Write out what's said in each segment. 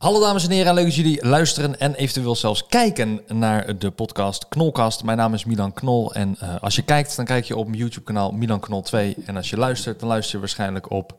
Hallo dames en heren, en leuk dat jullie luisteren en eventueel zelfs kijken naar de podcast Knolkast. Mijn naam is Milan Knol en uh, als je kijkt, dan kijk je op mijn YouTube kanaal Milan Knol 2. En als je luistert, dan luister je waarschijnlijk op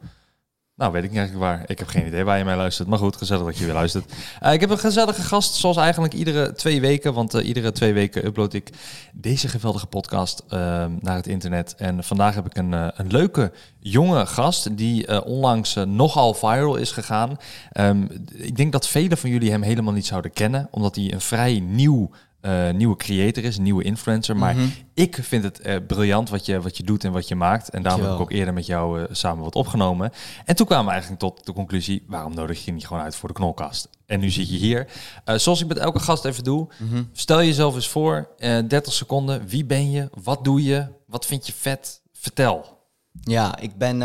nou, weet ik niet eigenlijk waar. Ik heb geen idee waar je mij luistert. Maar goed, gezellig dat je weer luistert. Uh, ik heb een gezellige gast, zoals eigenlijk iedere twee weken. Want uh, iedere twee weken upload ik deze geweldige podcast uh, naar het internet. En vandaag heb ik een, een leuke jonge gast die onlangs nogal viral is gegaan. Um, ik denk dat velen van jullie hem helemaal niet zouden kennen. Omdat hij een vrij nieuw uh, nieuwe creator is, een nieuwe influencer. Maar mm -hmm. ik vind het uh, briljant wat je, wat je doet en wat je maakt. En daarom heb ik ook eerder met jou uh, samen wat opgenomen. En toen kwamen we eigenlijk tot de conclusie, waarom nodig je niet gewoon uit voor de knolkast? En nu zit je hier. zoals ik met elke gast even doe, mm -hmm. stel jezelf eens voor, 30 seconden. Wie ben je? Wat doe je? Wat vind je vet? Vertel. Ja, ik ben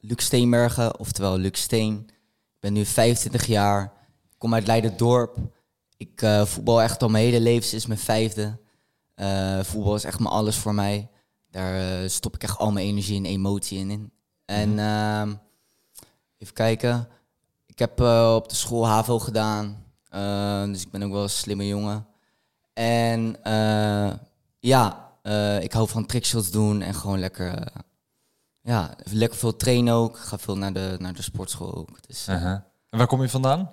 Luc Steenbergen, oftewel Luc Steen. Ik ben nu 25 jaar, kom uit Leiden-dorp. Ik uh, voetbal echt al mijn hele leven sinds mijn vijfde. Uh, voetbal is echt mijn alles voor mij. Daar uh, stop ik echt al mijn energie en emotie in. in. En mm. even kijken. Ik heb op de school HAVO gedaan. dus ik ben ook wel een slimme jongen. En ja, ik hou van trickshots doen en gewoon lekker... ja, lekker veel trainen ook. Ik ga veel naar de, naar de sportschool ook. Dus, -huh. En waar kom je vandaan?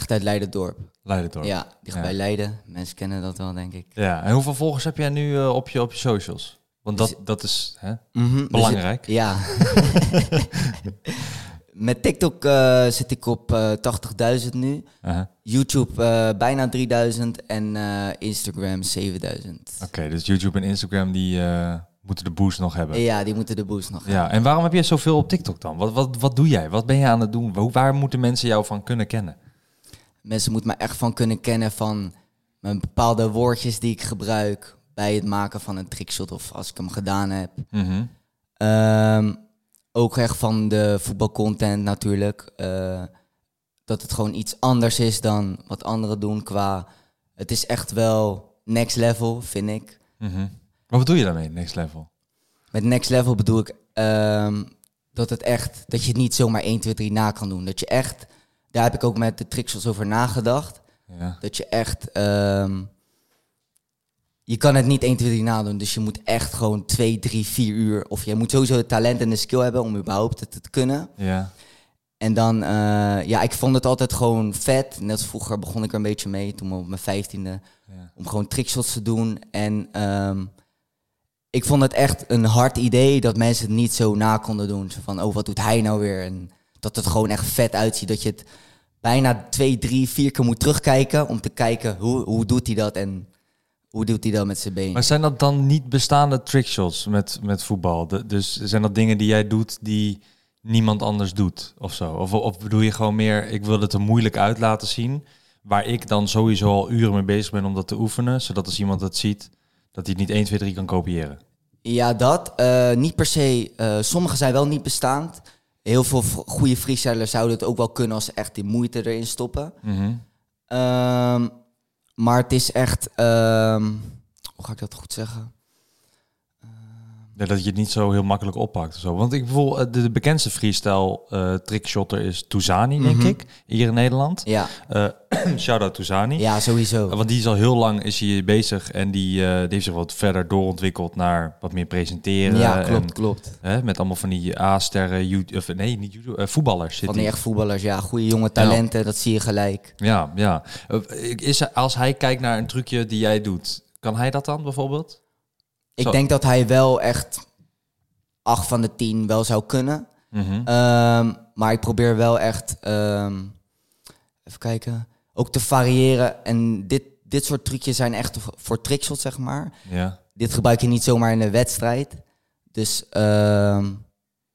Echt uit Leiden-dorp. Leiden-dorp. Ja, dichtbij ja. Leiden. Mensen kennen dat wel, denk ik. Ja, en hoeveel volgers heb jij nu uh, op, je, op je socials? Want dat, dat is hè, mm -hmm. belangrijk. Dus, ja. Met TikTok uh, zit ik op uh, 80.000 nu. Uh -huh. YouTube bijna 3000 en Instagram 7000. Oké, okay, dus YouTube en Instagram die moeten de boost nog hebben. Ja, die moeten de boost nog ja, hebben. En waarom heb je zoveel op TikTok dan? Wat, wat, wat doe jij? Wat ben je aan het doen? Waar moeten mensen jou van kunnen kennen? Mensen moeten me echt van kunnen kennen van mijn bepaalde woordjes die ik gebruik bij het maken van een trickshot of als ik hem gedaan heb. Mm -hmm. um, ook echt van de voetbalcontent natuurlijk. Uh, dat het gewoon iets anders is dan wat anderen doen qua... Het is echt wel next level, vind ik. Mm -hmm. Wat bedoel je daarmee, next level? Met next level bedoel ik um, dat het echt... Dat je het niet zomaar 1, 2, 3 na kan doen. Dat je echt daar heb ik ook met de trickshots over nagedacht. Ja. Dat je echt... Um, je kan het niet 1, 2, 3 nadoen. Dus je moet echt gewoon 2, 3, 4 uur... Of je moet sowieso het talent en de skill hebben om überhaupt het te kunnen. Ja. En dan, uh, ja, ik vond het altijd gewoon vet. Net vroeger begon ik er een beetje mee, toen op mijn vijftiende. Ja. Om gewoon trickshots te doen. En um, ik vond het echt een hard idee dat mensen het niet zo na konden doen. Zo van, oh, wat doet hij nou weer? En dat het gewoon echt vet uitziet. Dat je het bijna twee, drie, vier keer moet terugkijken om te kijken hoe, hoe doet hij dat en hoe doet hij dat met zijn been. Maar zijn dat dan niet bestaande trickshots met, met voetbal? De, dus zijn dat dingen die jij doet die niemand anders doet of zo? Of, of bedoel je gewoon meer, ik wil het er moeilijk uit laten zien, waar ik dan sowieso al uren mee bezig ben om dat te oefenen, zodat als iemand het ziet, dat hij het niet 1, 2, 3 kan kopiëren? Ja, dat. Uh, niet per se. Uh, sommige zijn wel niet bestaand heel veel goede freestylers zouden het ook wel kunnen als ze echt die moeite erin stoppen. Mm -hmm. um, maar het is echt, um, hoe ga ik dat goed zeggen? Ja, dat je het niet zo heel makkelijk oppakt. Zo. Want ik bijvoorbeeld eh, de, de bekendste freestyle uh, trickshotter is Touzani, mm -hmm. denk ik, hier in Nederland. Ja. Uh, Shout-out Touzani. Ja, sowieso. Want die is al heel lang is hier bezig en die, die heeft zich wat verder doorontwikkeld naar wat meer presenteren. Ja, klopt, en, klopt. Hè, met allemaal van die A-sterren, of nee, niet voetballers. Van die echt voetballers, ja, goede jonge talenten, ja. dat zie je gelijk. Ja, ja. Is, als hij kijkt naar een trucje die jij doet, kan hij dat dan bijvoorbeeld? Ik Zo. denk dat hij wel echt acht van de tien wel zou kunnen. Mm -hmm. um, maar ik probeer wel echt, um, even kijken, ook te variëren. En dit, dit soort trucjes zijn echt voor trickshots, zeg maar. Ja. Dit gebruik je niet zomaar in een wedstrijd. Dus, um,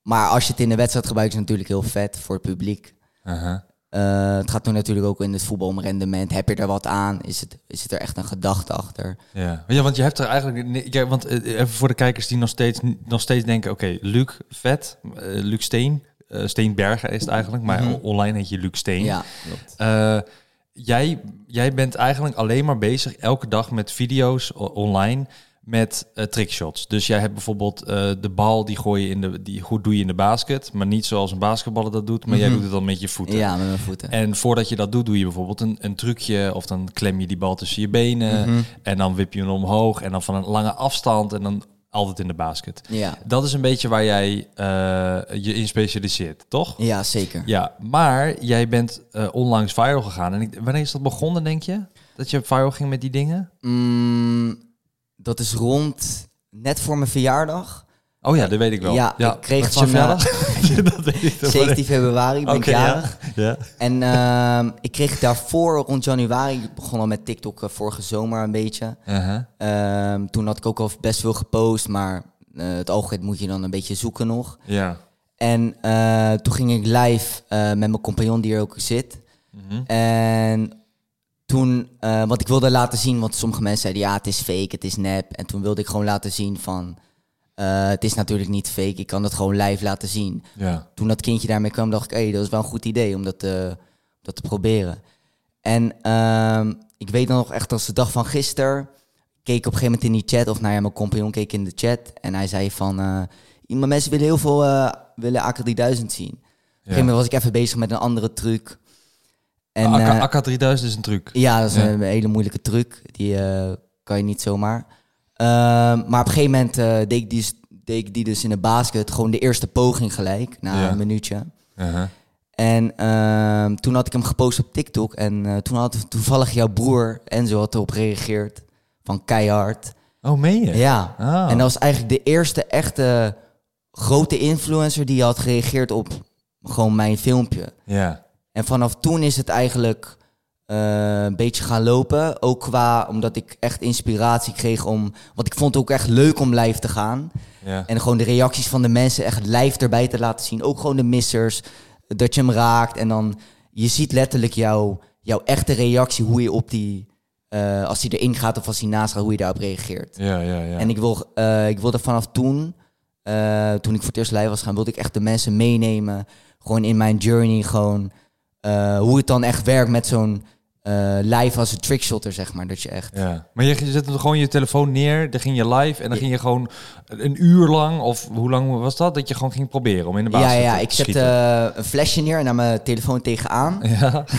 maar als je het in de wedstrijd gebruikt, is het natuurlijk heel vet voor het publiek. Uh -huh. Uh, het gaat nu natuurlijk ook in het voetbal om rendement. Heb je er wat aan? Is het, is het er echt een gedachte achter? Ja, ja want je hebt er eigenlijk... Ja, want even voor de kijkers die nog steeds, nog steeds denken... Oké, okay, Luc Vet, uh, Luc Steen, uh, Steenbergen is het eigenlijk. Maar mm -hmm. online heet je Luc Steen. Ja, klopt. jij, jij bent eigenlijk alleen maar bezig elke dag met video's online... met eh, trickshots. Dus jij hebt bijvoorbeeld eh, de bal, die gooi je in de, die goed doe je in de basket, maar niet zoals een basketballer dat doet, maar jij Mhm. doet het dan met je voeten. Ja, met mijn voeten. En voordat je dat doet, doe je bijvoorbeeld een, een trucje of dan klem je die bal tussen je benen Mhm. en dan wip je hem omhoog en dan van een lange afstand en dan altijd in de basket. Ja. Dat is een beetje waar jij eh, je in specialiseert, toch? ja, zeker. Ja, maar jij bent onlangs viral gegaan. En ik, wanneer is dat begonnen, denk je? Dat je viral ging met die dingen? Mm, dat is rond net voor mijn verjaardag. Oh ja, dat weet ik wel. Ja, ik kreeg je van, verjaardag? dat weet ik wel. 17 februari ben ik ja. En ehm, ik kreeg daarvoor rond januari, ik begon al met TikTok eh, vorige zomer een beetje. Uh-huh. Ehm, toen had ik ook al best veel gepost, maar eh, het algoritme moet je dan een beetje zoeken nog. Ja. En toen ging ik live met mijn compagnon die er ook zit. Mhm. En toen, eh want ik wilde laten zien, want sommige mensen zeiden ja, het is fake, het is nep. En toen wilde ik gewoon laten zien van, eh, het is natuurlijk niet fake, ik kan het gewoon live laten zien. Ja. Toen dat kindje daarmee kwam, dacht ik, hé, dat is wel een goed idee om dat, eh, dat te proberen. En ehm, ik weet dan nog echt als de dag van gisteren, keek ik op een gegeven moment in die chat, of nou ja, mijn compagnon keek in de chat. En hij zei van, iemand mensen willen heel veel, willen AK3000 zien. Op een gegeven moment was ik even bezig met een andere truc. En, AK, eh, AK 3000 is een truc. ja, dat is Ja. een hele moeilijke truc. Die eh, kan je niet zomaar. Ehm, maar op een gegeven moment eh, deed, ik die, deed ik die dus in de basket. Gewoon de eerste poging gelijk, na Ja. een minuutje. Uh-huh. En ehm, toen had ik hem gepost op TikTok. En eh, toen had toevallig jouw broer Enzo had erop gereageerd. Van keihard. Oh, meen je? Ja. Ah. En dat was eigenlijk de eerste echte grote influencer die had gereageerd op gewoon mijn filmpje. Ja. En vanaf toen is het eigenlijk eh, een beetje gaan lopen. Ook qua, omdat ik echt inspiratie kreeg om... Want ik vond het ook echt leuk om live te gaan. Ja. En gewoon de reacties van de mensen echt live erbij te laten zien. Ook gewoon de missers, dat je hem raakt. En dan, je ziet letterlijk jouw, jouw echte reactie, hoe je op die... eh, als hij erin gaat of als hij naast gaat, hoe je daarop reageert. Ja, ja, ja. En ik, wil, eh, ik wilde vanaf toen, toen ik voor het eerst live was gaan, wilde ik echt de mensen meenemen. Gewoon in mijn journey, gewoon eh, hoe het dan echt werkt met zo'n eh, live als een trickshotter, zeg maar. Dat je echt... Ja. Maar je zette gewoon je telefoon neer, dan ging je live en dan ging je gewoon een uur lang, of hoe lang was dat, dat je gewoon ging proberen om in de Ja, basis ja, te ik zette eh, een flesje neer en naar mijn telefoon tegenaan. Ja,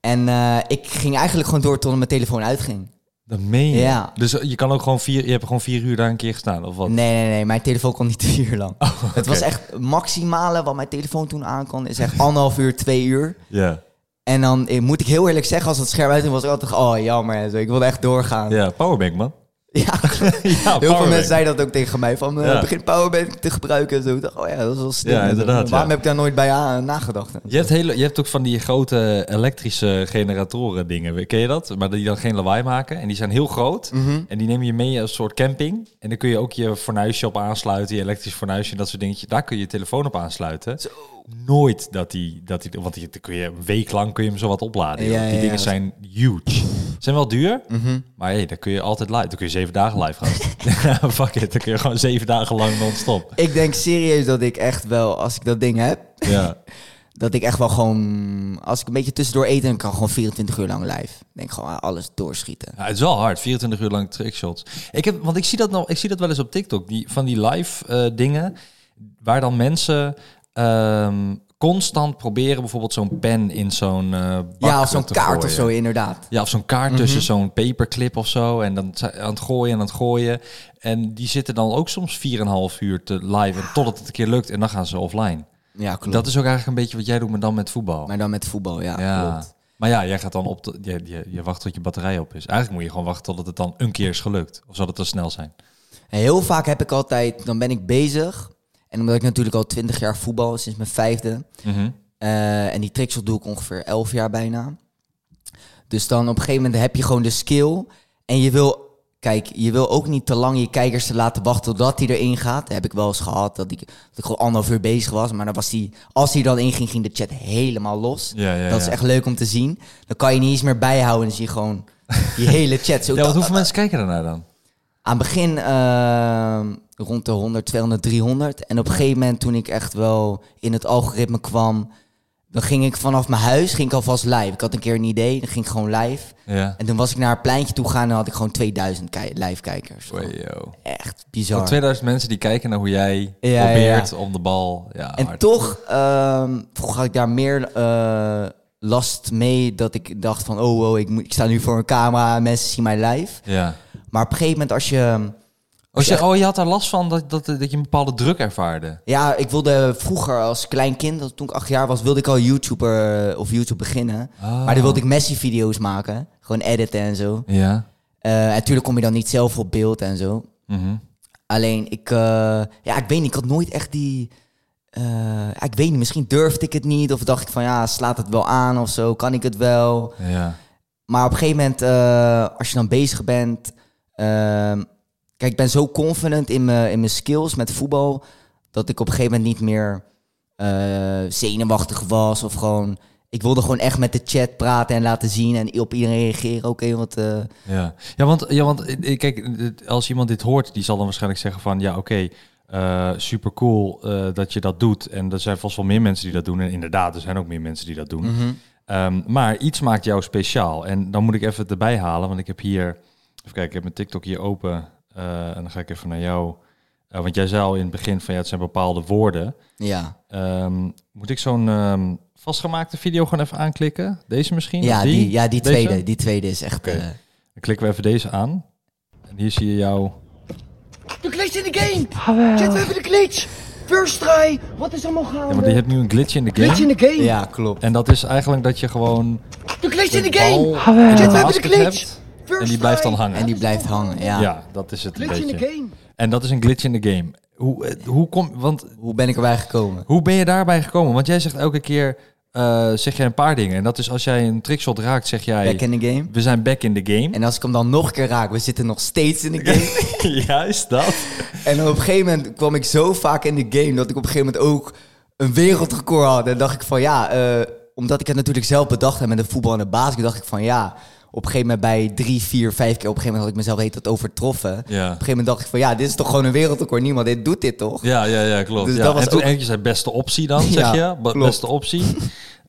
En ik ging eigenlijk gewoon door tot mijn telefoon uitging. Dat meen je. Ja. Dus je kan ook gewoon vier, je hebt gewoon vier uur daar een keer gestaan, of wat? Nee, nee, nee, mijn telefoon kon niet vier uur lang. Oh, Het was echt maximale wat mijn telefoon toen aan kon, is echt anderhalf uur, twee uur. Ja, En dan eh, moet ik heel eerlijk zeggen, als het scherm uit was ik altijd, oh jammer. Ik wilde echt doorgaan. Ja powerbank man. heel Ja, veel powerbank. mensen zeiden dat ook tegen mij, van eh, Ja. begin powerbank te gebruiken en zo. Ik dacht, oh ja, dat is wel slim. Ja, inderdaad, Waarom heb ik daar nooit bij aan, nagedacht? Je hebt, hele, je hebt ook van die grote elektrische generatoren dingen, ken je dat? Maar die dan geen lawaai maken en die zijn heel groot. Mhm. En die neem je mee als soort camping. En dan kun je ook je fornuisje op aansluiten, je elektrisch fornuisje en dat soort dingetjes. Daar kun je je telefoon op aansluiten. Zo. Nooit dat die, dat die, want die, kun je een week lang kun je hem zo wat opladen. Ja, die ja, dingen ja. zijn huge. Zijn wel duur, Mhm. maar hey, dan kun je altijd live. Dan kun je zeven dagen live gaan. Fuck it, dan kun je gewoon zeven dagen lang non-stop. Ik denk serieus dat ik echt wel, als ik dat ding heb, Ja. dat ik echt wel gewoon, als ik een beetje tussendoor eten, dan kan ik gewoon 24 uur lang live. Denk gewoon ah, alles doorschieten. Ja, het is wel hard, 24 uur lang trickshots. Ik heb, want ik zie dat nog, ik zie dat wel eens op TikTok, die van die live eh, dingen, waar dan mensen ehm, constant proberen bijvoorbeeld zo'n pen in zo'n eh Ja, of zo'n kaart of zo, inderdaad. Ja, of zo'n kaart tussen zo'n paperclip of zo. En dan aan het gooien en aan het gooien. En die zitten dan ook soms 4,5 uur te live. En totdat het een keer lukt. En dan gaan ze offline. Ja, klopt. Dat is ook eigenlijk een beetje wat jij doet, maar dan met voetbal. Maar dan met voetbal, ja, ja. klopt. Maar ja, jij gaat dan op de, je, je, je wacht tot je batterij op is. Eigenlijk moet je gewoon wachten totdat het dan een keer is gelukt. Of zal het te snel zijn? En heel vaak heb ik altijd, dan ben ik bezig. En omdat ik natuurlijk al 20 jaar voetbal, sinds mijn vijfde. Mhm. eh, en die trickshot doe ik ongeveer 11 jaar bijna. Dus dan op een gegeven moment heb je gewoon de skill. En je wil, kijk, je wil ook niet te lang je kijkers te laten wachten totdat hij erin gaat. Dat heb ik wel eens gehad, dat ik, dat ik gewoon anderhalf uur bezig was. Maar dan was die, als hij dan inging, ging de chat helemaal los. Ja, ja, dat is echt leuk om te zien. Dan kan je niet eens meer bijhouden en dan zie je gewoon die hele chat. Zo Ja, want hoeveel mensen kijken daarnaar dan? Aan het begin ehm, rond de 100, 200, 300. En op een gegeven moment toen ik echt wel in het algoritme kwam, Dan ging ik vanaf mijn huis ging ik alvast live. Ik had een keer een idee, dan ging ik gewoon live. Ja. En toen was ik naar het pleintje toe gegaan en had ik gewoon 2000 ki- live-kijkers. Wow, yo. Echt bizar. Voor 2000 mensen die kijken naar hoe jij Ja, probeert ja. om de bal... Ja, En hard. toch ehm vroeg had ik daar meer eh, last mee dat ik dacht van... Oh, oh ik, moet, ik sta nu voor een camera en mensen zien mij live. Ja. Maar op een gegeven moment als je... Oh je echt- oh, je had daar last van dat, dat, dat je een bepaalde druk ervaarde. Ja, ik wilde vroeger als klein kind, dat toen ik acht jaar was, wilde ik al YouTuber eh, of YouTube beginnen. Maar dan wilde ik Messi-video's maken. Gewoon editen en zo. Ja. Eh, en natuurlijk kom je dan niet zelf op beeld en zo. Mhm. Alleen, ik, eh, ja, ik weet niet, ik had nooit echt die... ik weet niet, misschien durfde ik het niet. Of dacht ik van, ja, slaat het wel aan of zo, kan ik het wel? Ja. Maar op een gegeven moment, als je dan bezig bent... ehm, kijk, ik ben zo confident in mijn, in mijn skills met voetbal... dat ik op een gegeven moment niet meer eh, zenuwachtig was. Of gewoon... Ik wilde gewoon echt met de chat praten en laten zien... en op iedereen reageren. Oké, wat... eh, Ja, ja want, ja, want eh, kijk, als iemand dit hoort, die zal dan waarschijnlijk zeggen van ja, oké, eh, super cool dat je dat doet. En er zijn vast wel meer mensen die dat doen. En inderdaad, er zijn ook meer mensen die dat doen. mhm. Ehm, maar iets maakt jou speciaal. En dan moet ik even het erbij halen, want ik heb hier, kijken, ik heb mijn TikTok hier open. eh, en dan ga ik even naar jou. Eh, want jij zei al in het begin van ja, het zijn bepaalde woorden. Ja, Ehm, moet ik zo'n ehm, vastgemaakte video gewoon even aanklikken? Deze misschien? ja die, ja, die Deze? tweede. Die tweede is echt... Eh, Dan klikken we even deze aan. En hier zie je jou. De glitch in de game! Chat, we hebben de glitch! First try! Wat is allemaal Ja, gaande? maar je hebt nu een glitch in de Glitch in game. de game! ja, klopt. En dat is eigenlijk dat je gewoon De glitch in de game! de we hebben de glitch! hebt. First En die blijft dan hangen. En die blijft hangen, ja. Ja, dat is het een Glitch in de beetje. game! En dat is een glitch in de game. Hoe, eh, hoe, kom, want, Hoe ben ik erbij gekomen? hoe ben je daarbij gekomen? Want jij zegt elke keer eh, zeg jij een paar dingen. En dat is als jij een trickshot raakt, zeg jij... Back in the game. We zijn back in the game. En als ik hem dan nog een keer raak, we zitten nog steeds in de game. Juist dat. en op een gegeven moment kwam ik zo vaak in de game dat ik op een gegeven moment ook een wereldrecord had. En dacht ik van ja, eh, omdat ik het natuurlijk zelf bedacht heb met de voetbal en de basket, dacht ik van ja, op een gegeven moment bij drie, vier, vijf keer op een gegeven moment had ik mezelf heet dat overtroffen. Op Ja. een gegeven moment dacht ik van ja, dit is toch gewoon een wereldrecord. Niemand dit doet dit toch? Ja, ja, ja, klopt. Dus ja. dat was en toen ook- eentje zei beste optie dan, zeg je? Klopt. Beste optie.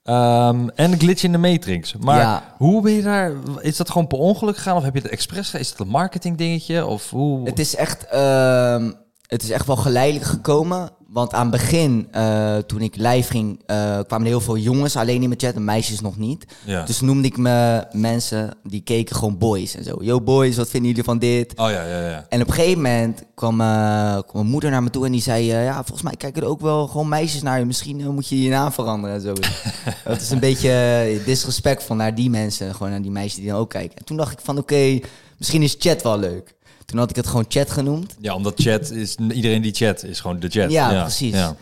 Ehm, en glitch in de Matrix. Maar Ja. hoe ben je daar... Is dat gewoon per ongeluk gegaan? Of heb je het expres? Is het een marketing dingetje? Of hoe... Het is echt, ehm, het is echt wel geleidelijk gekomen. Want aan het begin, eh, toen ik live ging, eh, kwamen er heel veel jongens alleen in mijn chat en meisjes nog niet. Ja. Dus noemde ik me mensen die keken gewoon boys en zo. Yo boys, wat vinden jullie van dit? Oh ja, ja, ja. En op een gegeven moment kwam, eh, kwam mijn moeder naar me toe en die zei... ja, volgens mij kijken er ook wel gewoon meisjes naar je. Misschien moet je je naam veranderen en zo. dat is een beetje disrespectvol naar die mensen. Gewoon naar die meisjes die dan ook kijken. En toen dacht ik van oké, misschien is chat wel leuk. Toen had ik het gewoon chat genoemd. Ja, omdat chat is... Iedereen die chat is gewoon de chat. Ja, precies. Ja.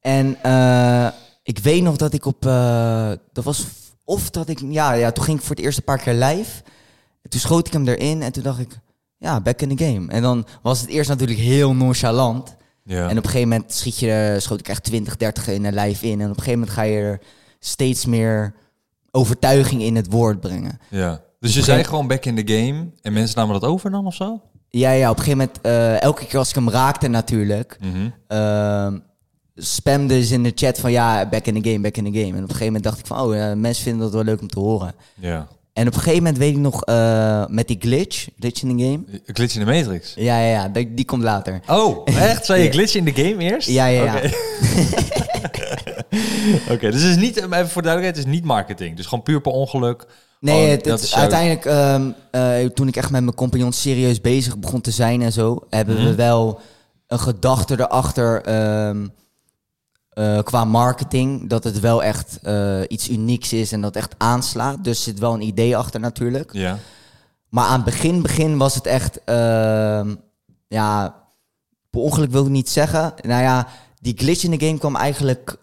En eh, ik weet nog dat ik op... eh, dat was... Of dat ik... Ja, ja, toen ging ik voor het eerst een paar keer live. En toen schoot ik hem erin en toen dacht ik... Ja, back in the game. En dan was het eerst natuurlijk heel nonchalant. Ja. En op een gegeven moment schiet je, schoot ik echt 20, 30 in een live in. En op een gegeven moment ga je er steeds meer overtuiging in het woord brengen. ja. Dus je zei gewoon back in the game en mensen namen dat over dan of zo? Ja, ja, op een gegeven moment, eh, elke keer als ik hem raakte natuurlijk, spamde ze in de chat van ja, back in the game, back in the game. En op een gegeven moment dacht ik van, oh, mensen vinden dat wel leuk om te horen. Ja. En op een gegeven moment weet ik nog, eh, met die glitch, glitch in the game. Glitch in de Matrix. Ja, ja, ja, die, die komt later. Oh, echt? Zei je glitch in de game eerst? Ja, ja, ja. Oké, Oké, dus het is niet, even voor duidelijkheid, het is niet marketing. Dus gewoon puur per ongeluk. Nee, het, het- zo- uiteindelijk, ehm, eh, toen ik echt met mijn compagnon serieus bezig begon te zijn en zo, hebben Mhm. we wel een gedachte erachter ehm, eh, qua marketing, dat het wel echt eh, iets unieks is en dat echt aanslaat. Dus er zit wel een idee achter natuurlijk. Ja. Maar aan het begin, begin was het echt, ehm, ja, per ongeluk wil ik niet zeggen. Nou ja, die glitch in de game kwam eigenlijk,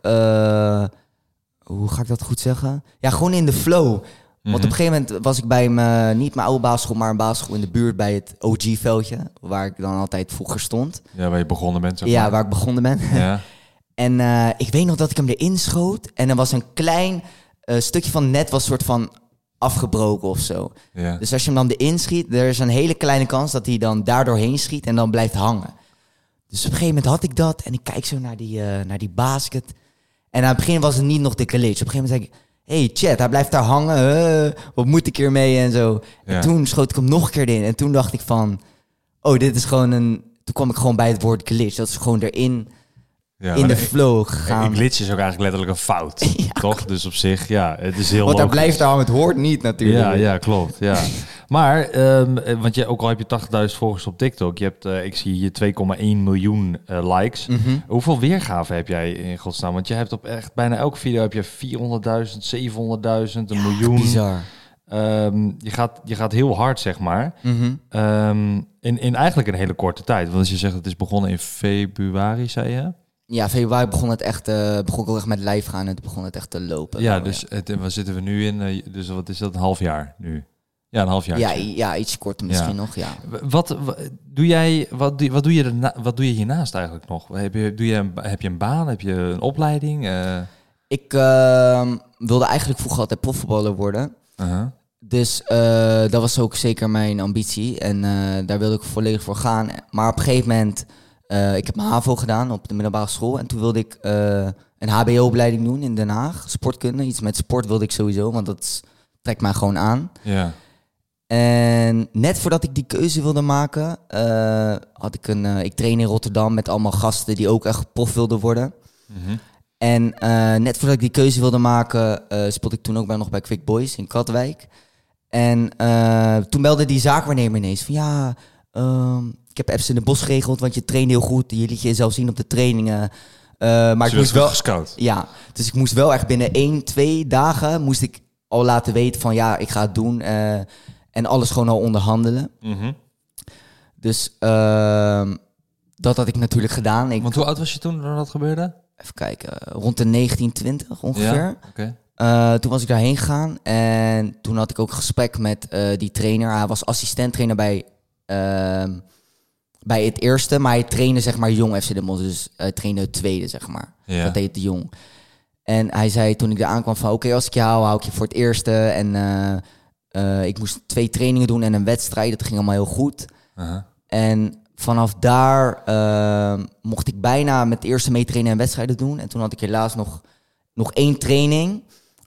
hoe ga ik dat goed zeggen? Ja, gewoon in de flow. Want op een gegeven moment was ik bij mijn, niet mijn oude basisschool, maar een basisschool in de buurt bij het OG-veldje. Waar ik dan altijd vroeger stond. Ja, waar je begonnen bent. zeg Ja, maar. waar ik begonnen ben. Ja. En eh, ik weet nog dat ik hem erin schoot. En er was een klein eh, stukje van net was soort van afgebroken of zo. ja. Dus als je hem dan erin schiet, er is een hele kleine kans dat hij dan daardoor heen schiet en dan blijft hangen. Dus op een gegeven moment had ik dat en ik kijk zo naar die, eh, naar die basket. En aan het begin was het niet nog de glitch. Op een gegeven moment zei ik, hey chat, hij blijft daar hangen. wat moet ik hiermee en zo. Ja. En toen schoot ik hem nog een keer in. En toen dacht ik van, oh, dit is gewoon een... Toen kwam ik gewoon bij het woord glitch. Dat is gewoon erin Ja, in de flow gegaan. Een glitch is ook eigenlijk letterlijk een fout. Toch? Dus op zich, ja, het is heel Want hij blijft daar hangen. Het hoort niet natuurlijk. Ja, ja, klopt. Ja. Maar, ehm, eh, want je, ook al heb je 80.000 volgers op TikTok, je hebt, eh, ik zie hier 2,1 miljoen eh, likes. Mhm. Hoeveel weergave heb jij in godsnaam? Want je hebt op echt bijna elke video heb je 400.000, 700.000, een miljoen. Bizar. Ehm, je, gaat, je gaat heel hard, zeg maar. Mhm. Ehm, in, in eigenlijk een hele korte tijd. Want als je zegt het is begonnen in februari, zei je? Ja, februari begon het echt, begon ik ook echt met live gaan en het begon het echt te lopen. Ja, Nou, dus het, waar zitten we nu in? Dus wat is dat, een half jaar nu? Ja, een half jaar. Ja, ja, iets korter misschien nog, ja. Wat, wa- doe jij, wat, doe, wat, doe je erna, wat doe je hiernaast eigenlijk nog? Heb je, doe je een, heb je een baan? Heb je een opleiding? Eh, Ik ehm, wilde eigenlijk vroeger altijd profvoetballer worden. uh-huh. Dus eh, dat was ook zeker mijn ambitie. En eh, daar wilde ik volledig voor gaan. Maar op een gegeven moment, ik heb mijn HAVO gedaan op de middelbare school. En toen wilde ik een HBO-opleiding doen in Den Haag. Sportkunde, iets met sport wilde ik sowieso, want dat trekt mij gewoon aan. Ja. En net voordat ik die keuze wilde maken, eh, had ik een. eh, ik train in Rotterdam met allemaal gasten die ook echt prof wilden worden. Mhm. En eh, net voordat ik die keuze wilde maken, speelde ik toen ook bij, nog bij Quick Boys in Katwijk. En toen belde die zaakwaarnemer ineens van ja, ehm, ik heb even in de bos geregeld, want je traint heel goed. Je liet je zelf zien op de trainingen. Maar ik Ze moest wel, gescout. ja, dus ik moest wel echt binnen één, twee dagen moest ik al laten weten van ja, ik ga het doen. Eh, en alles gewoon al onderhandelen. Mhm. Dus ehm, dat had ik natuurlijk gedaan. Ik, Want hoe oud was je toen dat gebeurde? even kijken, rond de 1920 ongeveer. Ja? Eh, toen was ik daarheen gegaan en toen had ik ook een gesprek met eh, die trainer. Hij was assistent-trainer bij, ehm, bij het eerste, maar hij trainde zeg maar jong FC Den Bosch. Dus hij trainde het tweede, zeg maar. Ja. Dat heet de jong. En hij zei toen ik daar aankwam van... oké, als ik je hou, hou ik je voor het eerste. En eh, ik moest twee trainingen doen en een wedstrijd. Dat ging allemaal heel goed. En vanaf daar eh, mocht ik bijna met het eerste meetrainen en wedstrijden doen. En toen had ik helaas nog, nog één training.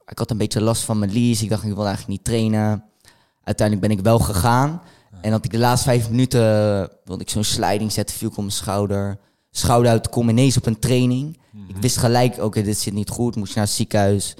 Ik had een beetje last van mijn lies. Ik dacht, ik wil eigenlijk niet trainen. Uiteindelijk ben ik wel gegaan. En had ik de laatste vijf minuten... wilde ik zo'n sliding zetten, viel ik op mijn schouder. Schouder uit, kom ineens op een training. Ik wist gelijk, oké, dit zit niet goed. Moest naar het ziekenhuis.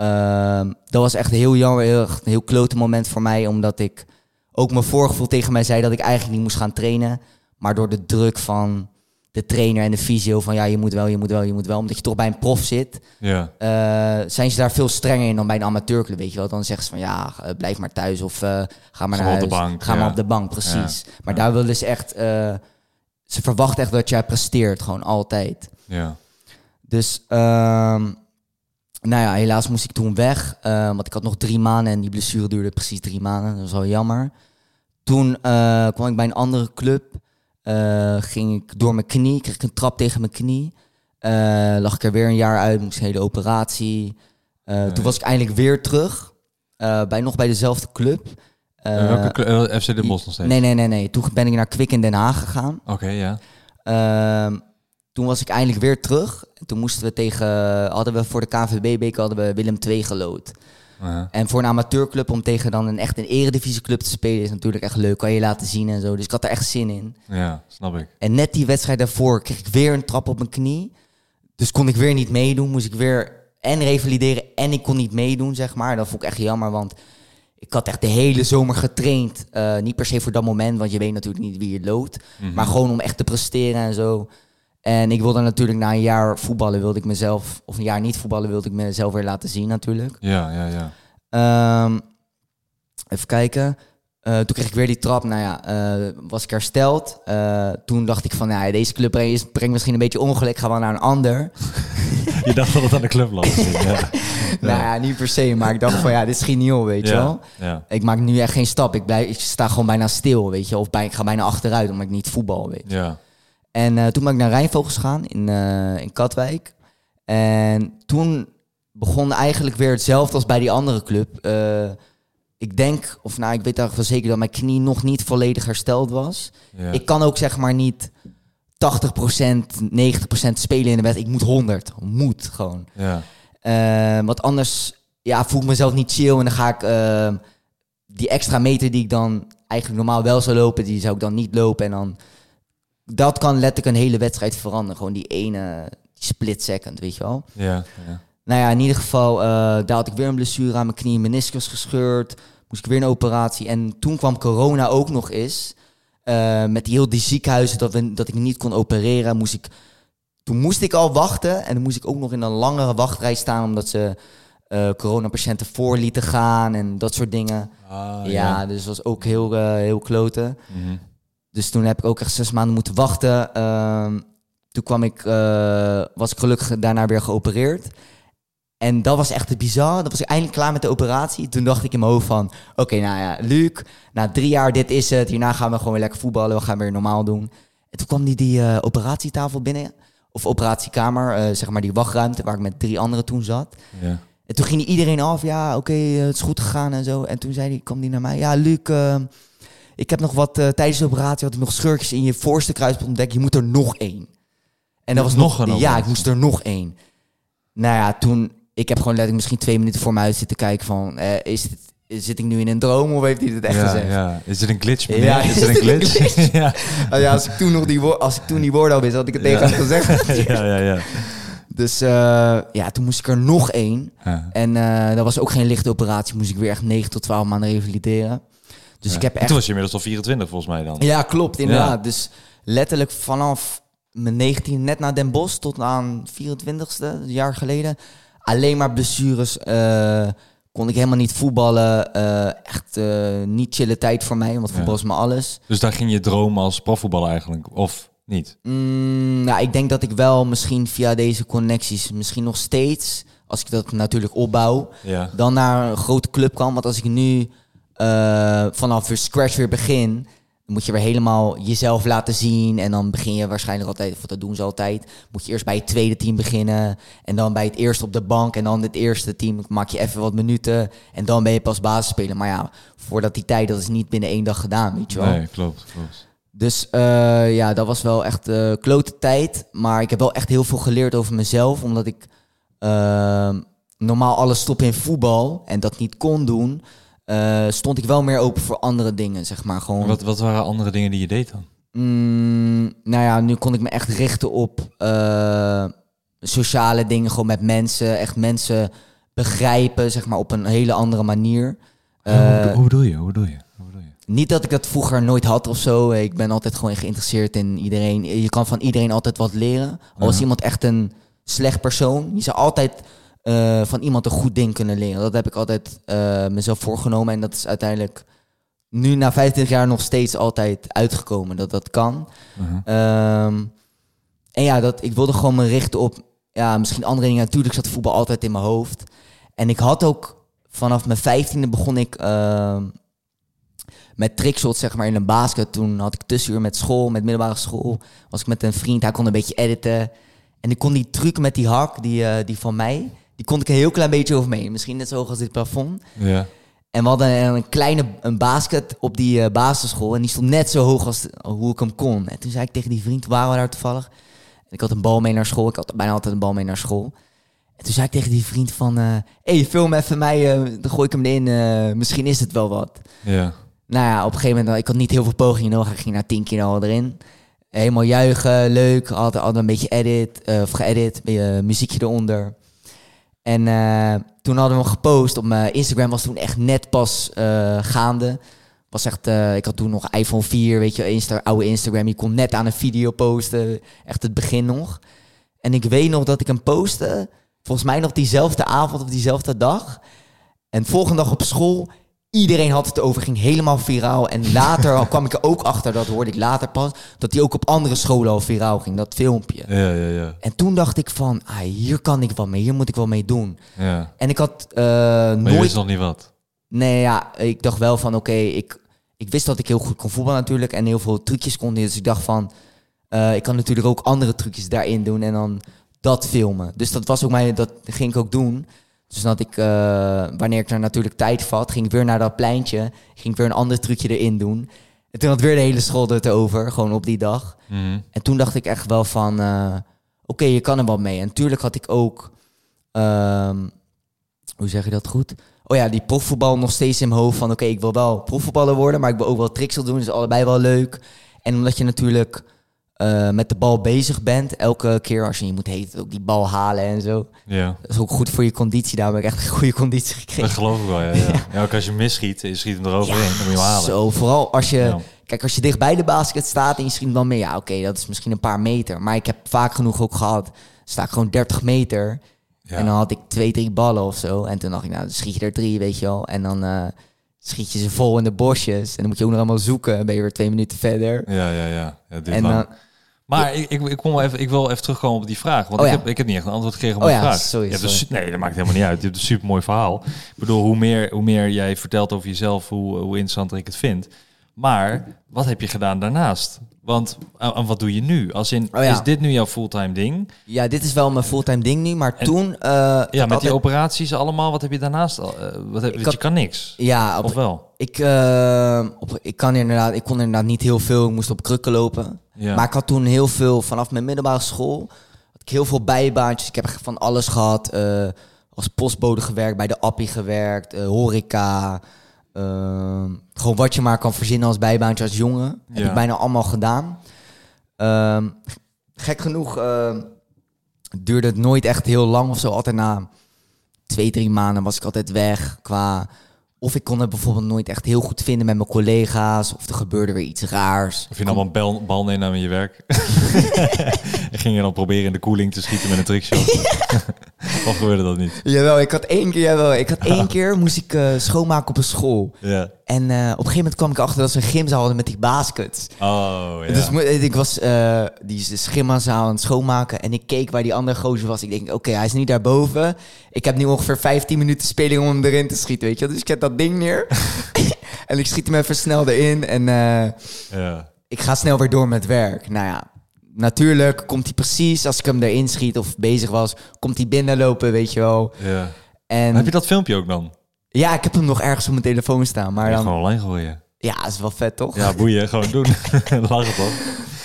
Ehm, dat was echt heel jammer, heel, echt een heel klote moment voor mij. Omdat ik ook mijn voorgevoel tegen mij zei dat ik eigenlijk niet moest gaan trainen. Maar door de druk van de trainer en de fysio van ja, je moet wel, je moet wel, je moet wel. Omdat je toch bij een prof zit, Ja. eh, zijn ze daar veel strenger in dan bij een amateurclub, weet je wel. Dan zeggen ze van ja, eh, blijf maar thuis of eh, ga maar naar huis. bank, ga ja. maar op de bank, precies. Maar daar willen ze echt, ze verwachten echt dat jij presteert, gewoon altijd. Ja. Dus, ehm, nou ja, helaas moest ik toen weg. eh, want ik had nog drie maanden en die blessure duurde precies drie maanden. Dat was wel jammer. Toen eh, kwam ik bij een andere club. eh, ging ik door mijn knie, kreeg ik een trap tegen mijn knie. Lag ik er weer een jaar uit, moest een hele operatie. Toen was ik eindelijk weer terug. bij, nog bij dezelfde club. Welke FC Den Bosch nog steeds? nee, nee, nee, nee. Toen ben ik naar Kwik in Den Haag gegaan. Oké, ja. Ehm, toen was ik eindelijk weer terug. En toen moesten we tegen, hadden we voor de KNVB-beker hadden we Willem II gelood. Uh-huh. En voor een amateurclub om tegen dan een echt een eredivisieclub te spelen is natuurlijk echt leuk. Kan je laten zien en zo. Dus ik had er echt zin in. Ja, snap ik. En net die wedstrijd daarvoor kreeg ik weer een trap op mijn knie. Dus kon ik weer niet meedoen. Moest ik weer en revalideren en ik kon niet meedoen, zeg maar. Dat vond ik echt jammer, want ik had echt de hele zomer getraind. Eh, niet per se voor dat moment, want je weet natuurlijk niet wie je loodt. Mhm. Maar gewoon om echt te presteren en zo. En ik wilde natuurlijk na een jaar voetballen, wilde ik mezelf... Of een jaar niet voetballen, wilde ik mezelf weer laten zien natuurlijk. Ja, ja, ja. Ehm, even kijken. Eh, toen kreeg ik weer die trap. Nou ja, eh, was ik hersteld. Eh, toen dacht ik van, nou ja, deze club brengt brengt misschien een beetje ongeluk. Ga wel naar een ander. Je dacht dat het aan de club lag. ja. Nou ja, niet per se. Maar ik dacht van, ja, dit niet op, weet je wel. Ik maak nu echt geen stap. Ik, blijf, ik sta gewoon bijna stil, weet je. Of bij, ik ga bijna achteruit, omdat ik niet voetbal, weet je. ja. En eh, toen ben ik naar Rijnvogels gegaan in, eh, in Katwijk. En toen begon eigenlijk weer hetzelfde als bij die andere club. Eh, ik denk, of nou, ik weet eigenlijk wel zeker dat mijn knie nog niet volledig hersteld was. ja. Ik kan ook zeg maar niet 80%, 90% spelen in de wedstrijd. Ik moet 100. Moet gewoon. Ja. Want anders ja, voel ik mezelf niet chill. En dan ga ik die extra meter die ik dan eigenlijk normaal wel zou lopen, die zou ik dan niet lopen. En dan dat kan letterlijk een hele wedstrijd veranderen. Gewoon die ene die split second, weet je wel. Ja. ja. Nou ja, in ieder geval, eh, daar had ik weer een blessure aan mijn knie, meniscus gescheurd. Moest ik weer een operatie. En toen kwam corona ook nog eens. Eh, met heel die ziekenhuizen dat, we, dat ik niet kon opereren. Moest ik, toen moest ik al wachten. En dan moest ik ook nog in een langere wachtrij staan. Omdat ze eh coronapatiënten voor lieten gaan en dat soort dingen. Ah, ja, dus dat was ook heel, heel kloten. Mhm. Dus toen heb ik ook echt zes maanden moeten wachten. Ehm, toen kwam ik, eh, was ik gelukkig daarna weer geopereerd. En dat was echt het bizar. Dat was ik eindelijk klaar met de operatie. Toen dacht ik in mijn hoofd van... Oké, nou ja, Luc, na drie jaar, dit is het. Hierna gaan we gewoon weer lekker voetballen. We gaan weer normaal doen. En toen kwam die, die eh, operatietafel binnen. Of operatiekamer, eh, zeg maar die wachtruimte... waar ik met drie anderen toen zat. Ja. En toen ging iedereen af. Ja, oké, het is goed gegaan en zo. En toen zei hij, kwam die naar mij. Ja, Luc, eh, ik heb nog wat... eh, tijdens de operatie had ik nog schurkjes in je voorste kruisband ontdekt. Je moet er nog één. En dat was Nog nog een Ja, ik moest er nog één. Nou ja, toen... Ik heb gewoon letterlijk misschien twee minuten voor me uit zitten kijken van... eh, is dit, zit ik nu in een droom of heeft hij het echt ja, gezegd? ja. Is het een glitch, meneer? Ja, is het een glitch? ja. Ah ja, als ik toen nog die woord, als ik toen die woorden al wist, had ik het tegen Ja. hem gezegd. ja, ja, ja. Dus eh, ja, toen moest ik er nog één. En dat was ook geen lichte operatie. Moest ik weer echt 9 tot 12 maanden revalideren. Dus ik heb echt... Toen was je inmiddels al 24 volgens mij dan. Ja, klopt, inderdaad. Dus letterlijk vanaf mijn 19 net na Den Bosch tot aan 24ste, een jaar geleden. Alleen maar blessures. eh, kon ik helemaal niet voetballen. eh, echt eh, niet chille tijd voor mij, want voetbal is me alles. Dus daar ging je droom als profvoetballer eigenlijk, of niet? Mm, nou, ik denk dat ik wel misschien via deze connecties, misschien nog steeds, als ik dat natuurlijk opbouw, Ja. dan naar een grote club kan. Want als ik nu eh, vanaf weer scratch weer begin, dan moet je weer helemaal jezelf laten zien. En dan begin je waarschijnlijk altijd, of dat doen ze altijd, moet je eerst bij het tweede team beginnen. En dan bij het eerste op de bank. En dan het eerste team maak je even wat minuten. En dan ben je pas basisspeler. Maar ja, voordat die tijd, dat is niet binnen één dag gedaan, weet je wel. Nee, klopt, klopt. Dus eh, ja, dat was wel echt eh klote tijd. Maar ik heb wel echt heel veel geleerd over mezelf. Omdat ik normaal alles stop in voetbal en dat niet kon doen. Eh, stond ik wel meer open voor andere dingen, zeg maar. Gewoon, Wat, wat waren andere dingen die je deed dan? Mm, nou ja, nu kon ik me echt richten op eh, sociale dingen. Gewoon met mensen. Echt mensen begrijpen, zeg maar, op een hele andere manier. hoe, Eh, hoe bedoel je? Hoe bedoel je? Hoe bedoel je? niet dat ik dat vroeger nooit had of zo. Ik ben altijd gewoon geïnteresseerd in iedereen. Je kan van iedereen altijd wat leren. Al is iemand echt een slecht persoon. Je zou altijd eh, van iemand een goed ding kunnen leren. Dat heb ik altijd eh, mezelf voorgenomen. En dat is uiteindelijk nu na 25 jaar nog steeds altijd uitgekomen. Dat dat kan. Uh-huh. Ehm, en ja, dat, ik wilde gewoon me richten op ja, misschien andere dingen. Natuurlijk zat voetbal altijd in mijn hoofd. En ik had ook vanaf mijn vijftiende begon ik ehm, met trickshots zeg maar in een basket. Toen had ik tussenuur met school, met middelbare school. Was ik met een vriend, hij kon een beetje editen. En ik kon die truc met die hak, die, eh, die van mij, die kon ik een heel klein beetje over me heen. Misschien net zo hoog als dit plafond. Ja. En we hadden een, kleine een basket op die eh, basisschool. En die stond net zo hoog als hoe ik hem kon. En toen zei ik tegen die vriend, waren we daar toevallig. En ik had een bal mee naar school. Ik had bijna altijd een bal mee naar school. En toen zei ik tegen die vriend van... eh hey, film even mij, eh, dan gooi ik hem erin. eh, misschien is het wel wat. Ja. Nou ja, op een gegeven moment, ik had niet heel veel pogingen nodig. Ik ging naar 10 keer al erin. Helemaal juichen, leuk. Had een beetje edit, eh, of geëdit, muziekje eronder. En eh, toen hadden we hem gepost op mijn Instagram. Was toen echt net pas eh, gaande. Was echt, eh, ik had toen nog iPhone 4, weet je, Insta, oude Instagram. Je kon net aan een video posten. Echt het begin nog. En ik weet nog dat ik hem postte. Volgens mij nog diezelfde avond of diezelfde dag. En volgende dag op school, iedereen had het over, ging helemaal viraal. En later kwam ik er ook achter, dat hoorde ik later pas, dat die ook op andere scholen al viraal ging, dat filmpje. Ja, ja, ja. En toen dacht ik van, ah, hier kan ik wat mee, hier moet ik wel mee doen. ja. En ik had Maar je nooit... wist nog niet wat. Nee, ja, ik dacht wel van, oké, ik, ik wist dat ik heel goed kon voetballen natuurlijk en heel veel trucjes kon. Dus ik dacht van, eh, ik kan natuurlijk ook andere trucjes daarin doen en dan dat filmen. Dus dat was ook mij, dat ging ik ook doen. Dus dat ik, eh, wanneer ik er natuurlijk tijd vat, ging ik weer naar dat pleintje, ging ik weer een ander trucje erin doen. En toen had weer de hele school het over, gewoon op die dag. Mhm. En toen dacht ik echt wel van, eh, oké, je kan er wel mee. En natuurlijk had ik ook, ehm, hoe zeg je dat goed? Oh ja, die profvoetbal nog steeds in mijn hoofd van, oké, ik wil wel profvoetballer worden, maar ik wil ook wel tricks doen, dus allebei wel leuk. En omdat je natuurlijk eh, met de bal bezig bent, elke keer als je, je moet heet ook die bal halen en zo. Ja, Dat is ook goed voor je conditie, daar heb ik echt een goede conditie dat gekregen. geloof ik wel. Ja, ja. ja. ook als je misschiet, je schiet hem eroverheen, dan moet je halen. Zo, vooral als je... Ja. Kijk, als je dicht bij de basket staat en je schiet hem dan meer... Ja, oké, dat is misschien een paar meter. Maar ik heb vaak genoeg ook gehad. Sta ik gewoon 30 meter. Ja. En dan had ik twee, drie ballen of zo. En toen dacht ik, nou, dan schiet je er drie, weet je wel. En dan eh, schiet je ze vol in de bosjes. En dan moet je ook nog allemaal zoeken. En ben je weer twee minuten verder. Ja, ja, ja. ja En dan... Maar ik, ik, ik, kom wel even, ik wil even terugkomen op die vraag. Want Oh ik, ja. heb, ik heb niet echt een antwoord gekregen op Oh mijn ja, vraag. sorry, su- nee, dat maakt helemaal niet uit. Je hebt een super mooi verhaal. Ik bedoel, hoe meer, hoe meer jij vertelt over jezelf, hoe, hoe interessanter ik het vind. Maar wat heb je gedaan daarnaast? Want aan, aan wat doe je nu? Als in, Oh ja. is dit nu jouw fulltime ding? Ja, dit is wel mijn fulltime ding nu. Maar En- toen... eh, Ja, met die operaties allemaal, wat heb je daarnaast? Eh, wat heb, had- je kan niks. Ja, op, Of wel? ik, eh, op, ik, kan inderdaad, ik kon inderdaad niet heel veel. Ik moest op krukken lopen. Ja. Maar ik had toen heel veel, vanaf mijn middelbare school, had ik heel veel bijbaantjes. Ik heb van alles gehad. eh, als postbode gewerkt, bij de Appie gewerkt, eh, horeca. Eh, gewoon wat je maar kan verzinnen als bijbaantje als jongen. Heb Ja. ik bijna allemaal gedaan. Ehm, gek genoeg eh, duurde het nooit echt heel lang of zo. Altijd na twee, drie maanden was ik altijd weg. Qua, of ik kon het bijvoorbeeld nooit echt heel goed vinden met mijn collega's. Of er gebeurde weer iets raars. Of je nam een bal, bal meenam in je werk. en ging je dan proberen in de koeling te schieten met een trickshot. of gebeurde dat niet? Jawel, ik had één keer, jawel, ik had één keer moest ik eh, schoonmaken op een school. Ja. En eh, op een gegeven moment kwam ik achter dat ze een gymzaal hadden met die baskets. Oh, ja. Dus mo- ik was eh, die gymzaal aan het schoonmaken en ik keek waar die andere gozer was. Ik denk, oké, hij is niet daarboven. Ik heb nu ongeveer 15 minuten speling om hem erin te schieten, weet je. Dus ik heb dat ding neer en ik schiet hem even snel erin en eh, ja. ik ga snel weer door met werk. Nou ja, natuurlijk komt hij precies als ik hem erin schiet of bezig was, komt hij binnenlopen, weet je wel. ja. En Heb je dat filmpje ook dan? Ja, ik heb hem nog ergens op mijn telefoon staan, maar dan, gewoon online gooien. ja, is wel vet toch? Ja, boeien, gewoon doen. Lachen toch?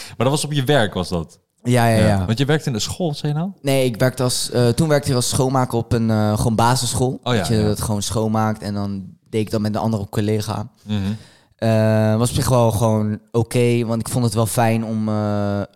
Maar dat was op je werk, was dat? ja, ja. ja. Want je werkte in de school, zei je nou? Nee, ik werkte als, eh, toen werkte ik als schoonmaker op een eh, gewoon basisschool. Oh ja, dat je ja. dat gewoon schoonmaakt en dan deed ik dat met een andere collega. Eh, was op zich wel gewoon oké, want ik vond het wel fijn om...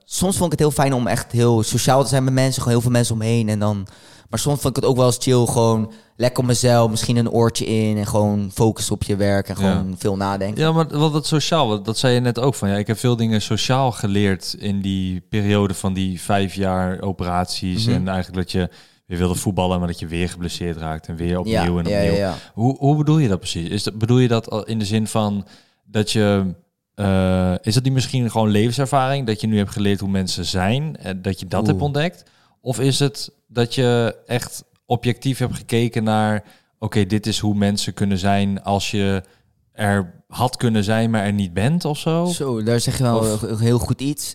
soms vond ik het heel fijn om echt heel sociaal te zijn met mensen. Gewoon heel veel mensen omheen en dan... Maar soms vond ik het ook wel eens chill, gewoon lekker op mezelf, misschien een oortje in en gewoon focus op je werk en gewoon veel nadenken. Ja, maar wat dat sociaal, dat zei je net ook van. Ja, ik heb veel dingen sociaal geleerd in die periode van die vijf jaar operaties. Mhm. En eigenlijk dat je weer wilde voetballen, maar dat je weer geblesseerd raakt en weer opnieuw ja, en opnieuw. ja, ja, ja. Hoe, hoe bedoel je dat precies? Is dat, bedoel je dat al in de zin van dat je... eh, is dat niet misschien gewoon levenservaring? Dat je nu hebt geleerd hoe mensen zijn? En dat je dat Oeh. hebt ontdekt? Of is het dat je echt objectief hebt gekeken naar... Oké, dit is hoe mensen kunnen zijn als je er had kunnen zijn, maar er niet bent of zo? Zo, daar zeg je wel Of- heel goed iets.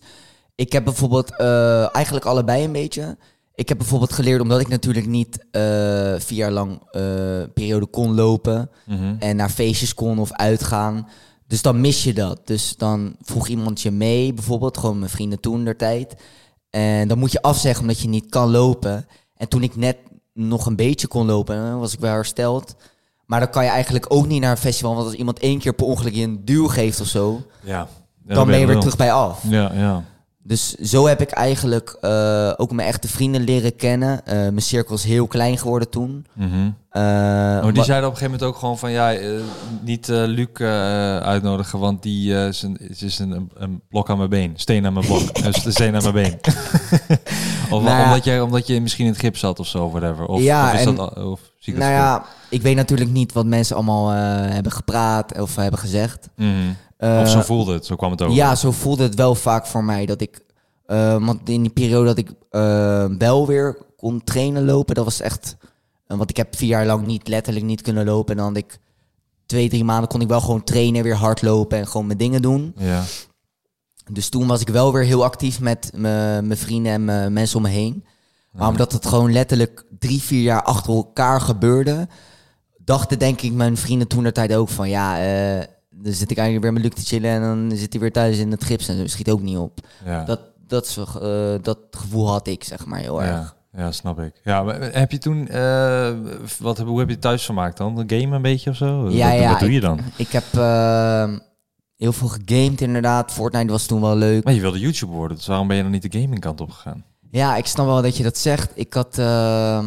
Ik heb bijvoorbeeld eh, eigenlijk allebei een beetje. Ik heb bijvoorbeeld geleerd, omdat ik natuurlijk niet eh, vier jaar lang eh, periode kon lopen Mhm. en naar feestjes kon of uitgaan. Dus dan mis je dat. Dus dan vroeg iemand je mee, bijvoorbeeld, gewoon mijn vrienden toen der tijd. En dan moet je afzeggen omdat je niet kan lopen. En toen ik net nog een beetje kon lopen, eh, was ik wel hersteld. Maar dan kan je eigenlijk ook niet naar een festival. Want als iemand één keer per ongeluk je een duw geeft of zo, Ja. Ja, dan ben je weer terug bij af. Ja, ja. Dus zo heb ik eigenlijk eh, ook mijn echte vrienden leren kennen. Eh, mijn cirkel is heel klein geworden toen. Eh, Oh, die zeiden op een gegeven moment ook gewoon van ja, niet Luc uitnodigen, want die is, een, is een, een, blok aan mijn been, steen aan mijn blok, st- steen aan mijn been. of Nou omdat, jij, omdat je misschien in het gips zat of zo, whatever. Of, Ja, of is en- dat, of nou ja, ik weet natuurlijk niet wat mensen allemaal hebben gepraat of hebben gezegd. Mhm. Of zo voelde het, zo kwam het over. Ja, zo voelde het wel vaak voor mij. Dat ik, eh, want in die periode dat ik eh, wel weer kon trainen lopen, dat was echt... eh, want ik heb vier jaar lang niet letterlijk niet kunnen lopen. En dan had ik twee, drie maanden kon ik wel gewoon trainen, weer hardlopen en gewoon mijn dingen doen. Ja. Dus toen was ik wel weer heel actief met mijn vrienden en mijn mensen om me heen. Maar omdat het gewoon letterlijk drie, vier jaar achter elkaar gebeurde, dachten denk ik mijn vrienden toen de tijd ook van ja, eh, dan zit ik eigenlijk weer met Luc te chillen en dan zit hij weer thuis in het gips en zo. Schiet ook niet op. Ja. Dat, dat, is, eh, dat gevoel had ik, zeg maar, heel erg. Ja, snap ik. Ja, maar heb je toen, eh, wat, hoe heb je het thuis vermaakt dan? Een game een beetje of zo? Ja, wat, ja, wat doe je ik- dan? Ik heb eh, heel veel gegamed inderdaad. Fortnite was toen wel leuk. Maar je wilde YouTuber worden, dus waarom ben je dan niet de gaming kant op gegaan? Ja, ik snap wel dat je dat zegt. Ik had, eh,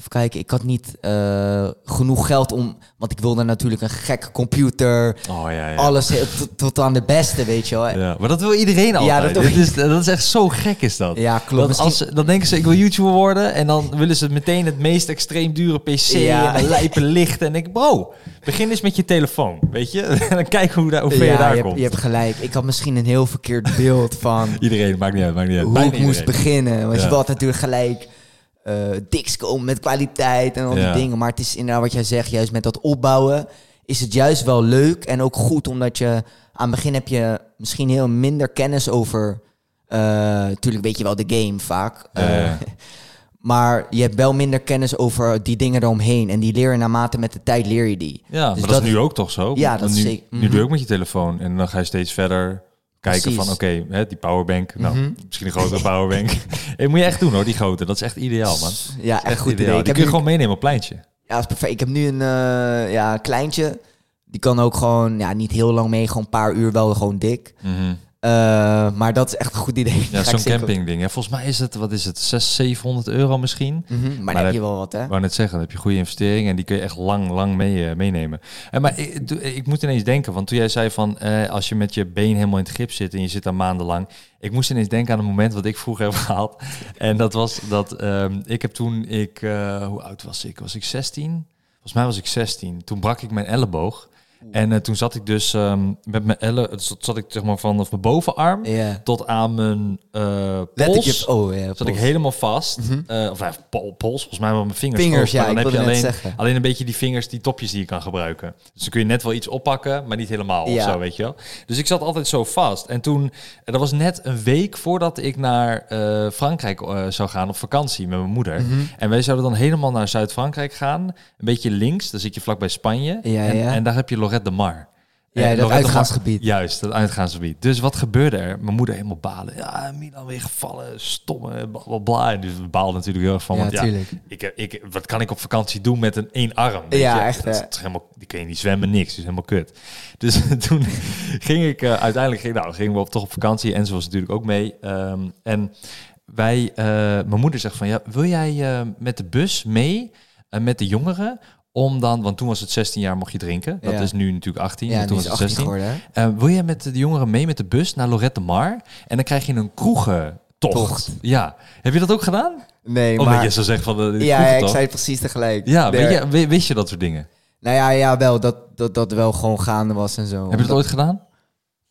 even kijken, ik had niet eh, genoeg geld om, want ik wilde natuurlijk een gekke computer, Oh ja, ja. alles heel- tot, tot aan de beste, weet je wel. Ja, Ja, maar dat wil iedereen altijd. dat wil Dit is, dat is echt zo gek is dat. klopt. Dat als, dan denken ze, ik wil YouTuber worden. En dan willen ze meteen het meest extreem dure PC Ja. en een lijpe licht. En ik, bro, begin eens met je telefoon, weet je? En dan kijk hoe, daar, hoe ver je ja, daar je, komt. hebt, je hebt gelijk. Ik had misschien een heel verkeerd beeld van Iedereen, maakt niet uit, maakt niet uit. hoe Bijna ik moest beginnen. Want Ja. je wilt natuurlijk gelijk eh komen met kwaliteit en al Ja. die dingen. Maar het is inderdaad wat jij zegt, juist met dat opbouwen is het juist wel leuk en ook goed. Omdat je aan het begin heb je misschien heel minder kennis over... eh natuurlijk weet je wel de game vaak. Eh, maar je hebt wel minder kennis over die dingen eromheen. En die leer je naarmate met de tijd leer je die. Ja, Dus maar dat, is nu ook toch zo? Ja, dat Want is nu. Nu Mhm. doe je ook met je telefoon. En dan ga je steeds verder kijken Precies. van, oké, die powerbank. Nou, Mhm. misschien een grotere powerbank. hey, moet je echt doen hoor, die grote. Dat is echt ideaal, man. Ja, echt goed ideaal. idee. Die Ik heb kun je nu- gewoon meenemen op pleintje. Ja, dat is perfect. Ik heb nu een eh, ja, kleintje. Die kan ook gewoon, ja, niet heel lang mee. Gewoon een paar uur wel gewoon dik. Mhm. Eh, maar dat is echt een goed idee. Ja, zo'n campingding. Ja, volgens mij is het, wat is het, 600, 700 euro misschien? Mhm, Maar, Maar dan heb je wel wat, hè? Ik net zeggen, dan heb je goede investering en die kun je echt lang, lang mee, eh, meenemen. En maar ik, moet ineens denken, want toen jij zei van eh, als je met je been helemaal in het gips zit en je zit daar maandenlang. Ik moest ineens denken aan een moment wat ik vroeger heb gehad. En dat was dat ehm, ik heb toen, ik, eh, hoe oud was ik? Was ik 16? Volgens mij was ik 16. Toen brak ik mijn elleboog. En eh, toen zat ik dus ehm, met mijn ellen, dus zat ik zeg maar vanaf mijn bovenarm tot aan mijn eh Letterlijk, pols. oh ja, Zat ik helemaal vast. Eh, of pols, volgens mij wel mijn vingers. Vingers, ja, dan heb je alleen, alleen een beetje die vingers, die topjes die je kan gebruiken. Dus dan kun je net wel iets oppakken, maar niet helemaal of Ja. zo, weet je wel. Dus ik zat altijd zo vast. En toen, en dat was net een week voordat ik naar eh, Frankrijk eh, zou gaan op vakantie met mijn moeder. Mhm. En wij zouden dan helemaal naar Zuid-Frankrijk gaan. Een beetje links, dan zit je vlakbij Spanje. Ja, en, ja. en daar heb je Lorette de Mar. Ja, En dat Lorette de Mar- uitgaansgebied. Juist, dat uitgaansgebied. Dus wat gebeurde er? Mijn moeder helemaal balen. Ja, Milan weer gevallen, stomme, bla bla bla. En dus we baalden natuurlijk heel erg van. Ja, want ja, ik, ik, wat kan ik op vakantie doen met een één arm? weet Ja, je? echt, Dat is, hè? dat is helemaal, die kun je niet zwemmen, niks. Dat is helemaal kut. Dus toen ging ik eh, uiteindelijk, ging, nou, gingen we op, toch op vakantie. En ze was natuurlijk ook mee. Ehm, en wij, eh, mijn moeder zegt van, ja, wil jij eh, met de bus mee eh, met de jongeren? Om dan, want toen was het 16 jaar mocht je drinken. Dat Ja. is nu natuurlijk 18. Ja, maar toen was het het 18 16. geworden, hè? Eh, wil jij met de jongeren mee met de bus naar Lorette de Mar? En dan krijg je een kroegentocht. Tocht. Ja. Heb je dat ook gedaan? Nee, Omdat maar... je zo zegt van de, Ja, ja, ik zei het precies tegelijk. Ja, Nee. weet je, wi- wist je dat soort dingen? Nou ja, ja wel. Dat, dat dat wel gewoon gaande was en zo. Heb je dat ooit gedaan?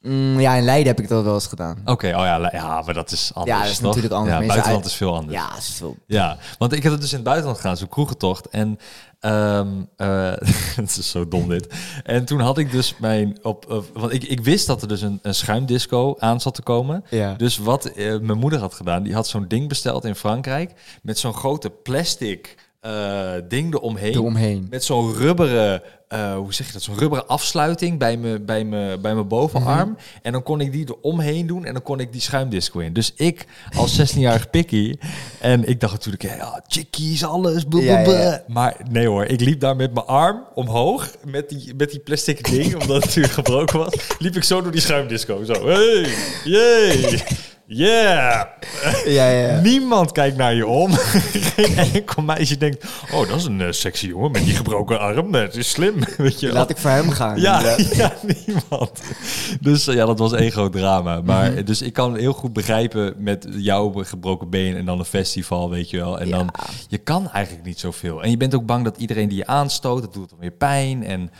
Mm, ja, in Leiden heb ik dat wel eens gedaan. Oké, oh ja, le- ja, maar dat is anders. Ja, dat is toch? natuurlijk anders. Ja, buitenland uit- is veel anders. Ja, is veel. Ja, want ik heb het dus in het buitenland gedaan, zo'n kroegentocht. En eh, het is zo dom dit. En toen had ik dus mijn op, op- want ik, ik wist dat er dus een, een schuimdisco aan zat te komen. Ja. Dus wat eh, mijn moeder had gedaan, die had zo'n ding besteld in Frankrijk met zo'n grote plastic eh, ding eromheen. Eromheen. Met zo'n rubberen, eh, hoe zeg je dat? Zo'n rubberen afsluiting bij mijn bij me, bij bovenarm. Mhm. En dan kon ik die eromheen doen en dan kon ik die schuimdisco in. Dus ik als 16-jarig pikkie. En ik dacht natuurlijk, ja, chickies, alles. blah, Ja, blah, ja, ja. blah. Maar nee hoor, ik liep daar met mijn arm omhoog. Met die, met die plastic ding, omdat het natuurlijk gebroken was. Liep ik zo door die schuimdisco. Zo, hey, yay, yeah. Ja, ja. Niemand kijkt naar je om. Geen enkel meisje denkt... Oh, dat is een eh, sexy jongen met die gebroken arm. Het is slim, weet je. Laat ik voor hem gaan. Ja, niemand. Dus eh, ja, dat was één groot drama. Maar Mhm. dus ik kan heel goed begrijpen met jouw gebroken been en dan een festival, weet je wel. En Ja. dan, je kan eigenlijk niet zoveel. En je bent ook bang dat iedereen die je aanstoot, dat doet dan weer pijn. En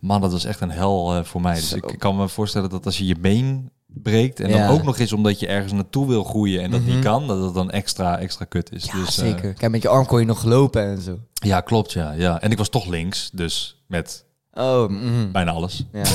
man, dat was echt een hel eh, voor mij. Dus Zo. ik kan me voorstellen dat als je je been breekt en Ja. dan ook nog eens omdat je ergens naartoe wil groeien en dat Mhm. niet kan, dat het dan extra, extra kut is. Ja, dus, eh, zeker. Kijk, met je arm kon je nog lopen en zo. ja, klopt, ja, ja. En ik was toch links, dus met Oh, mhm. Bijna alles. ja.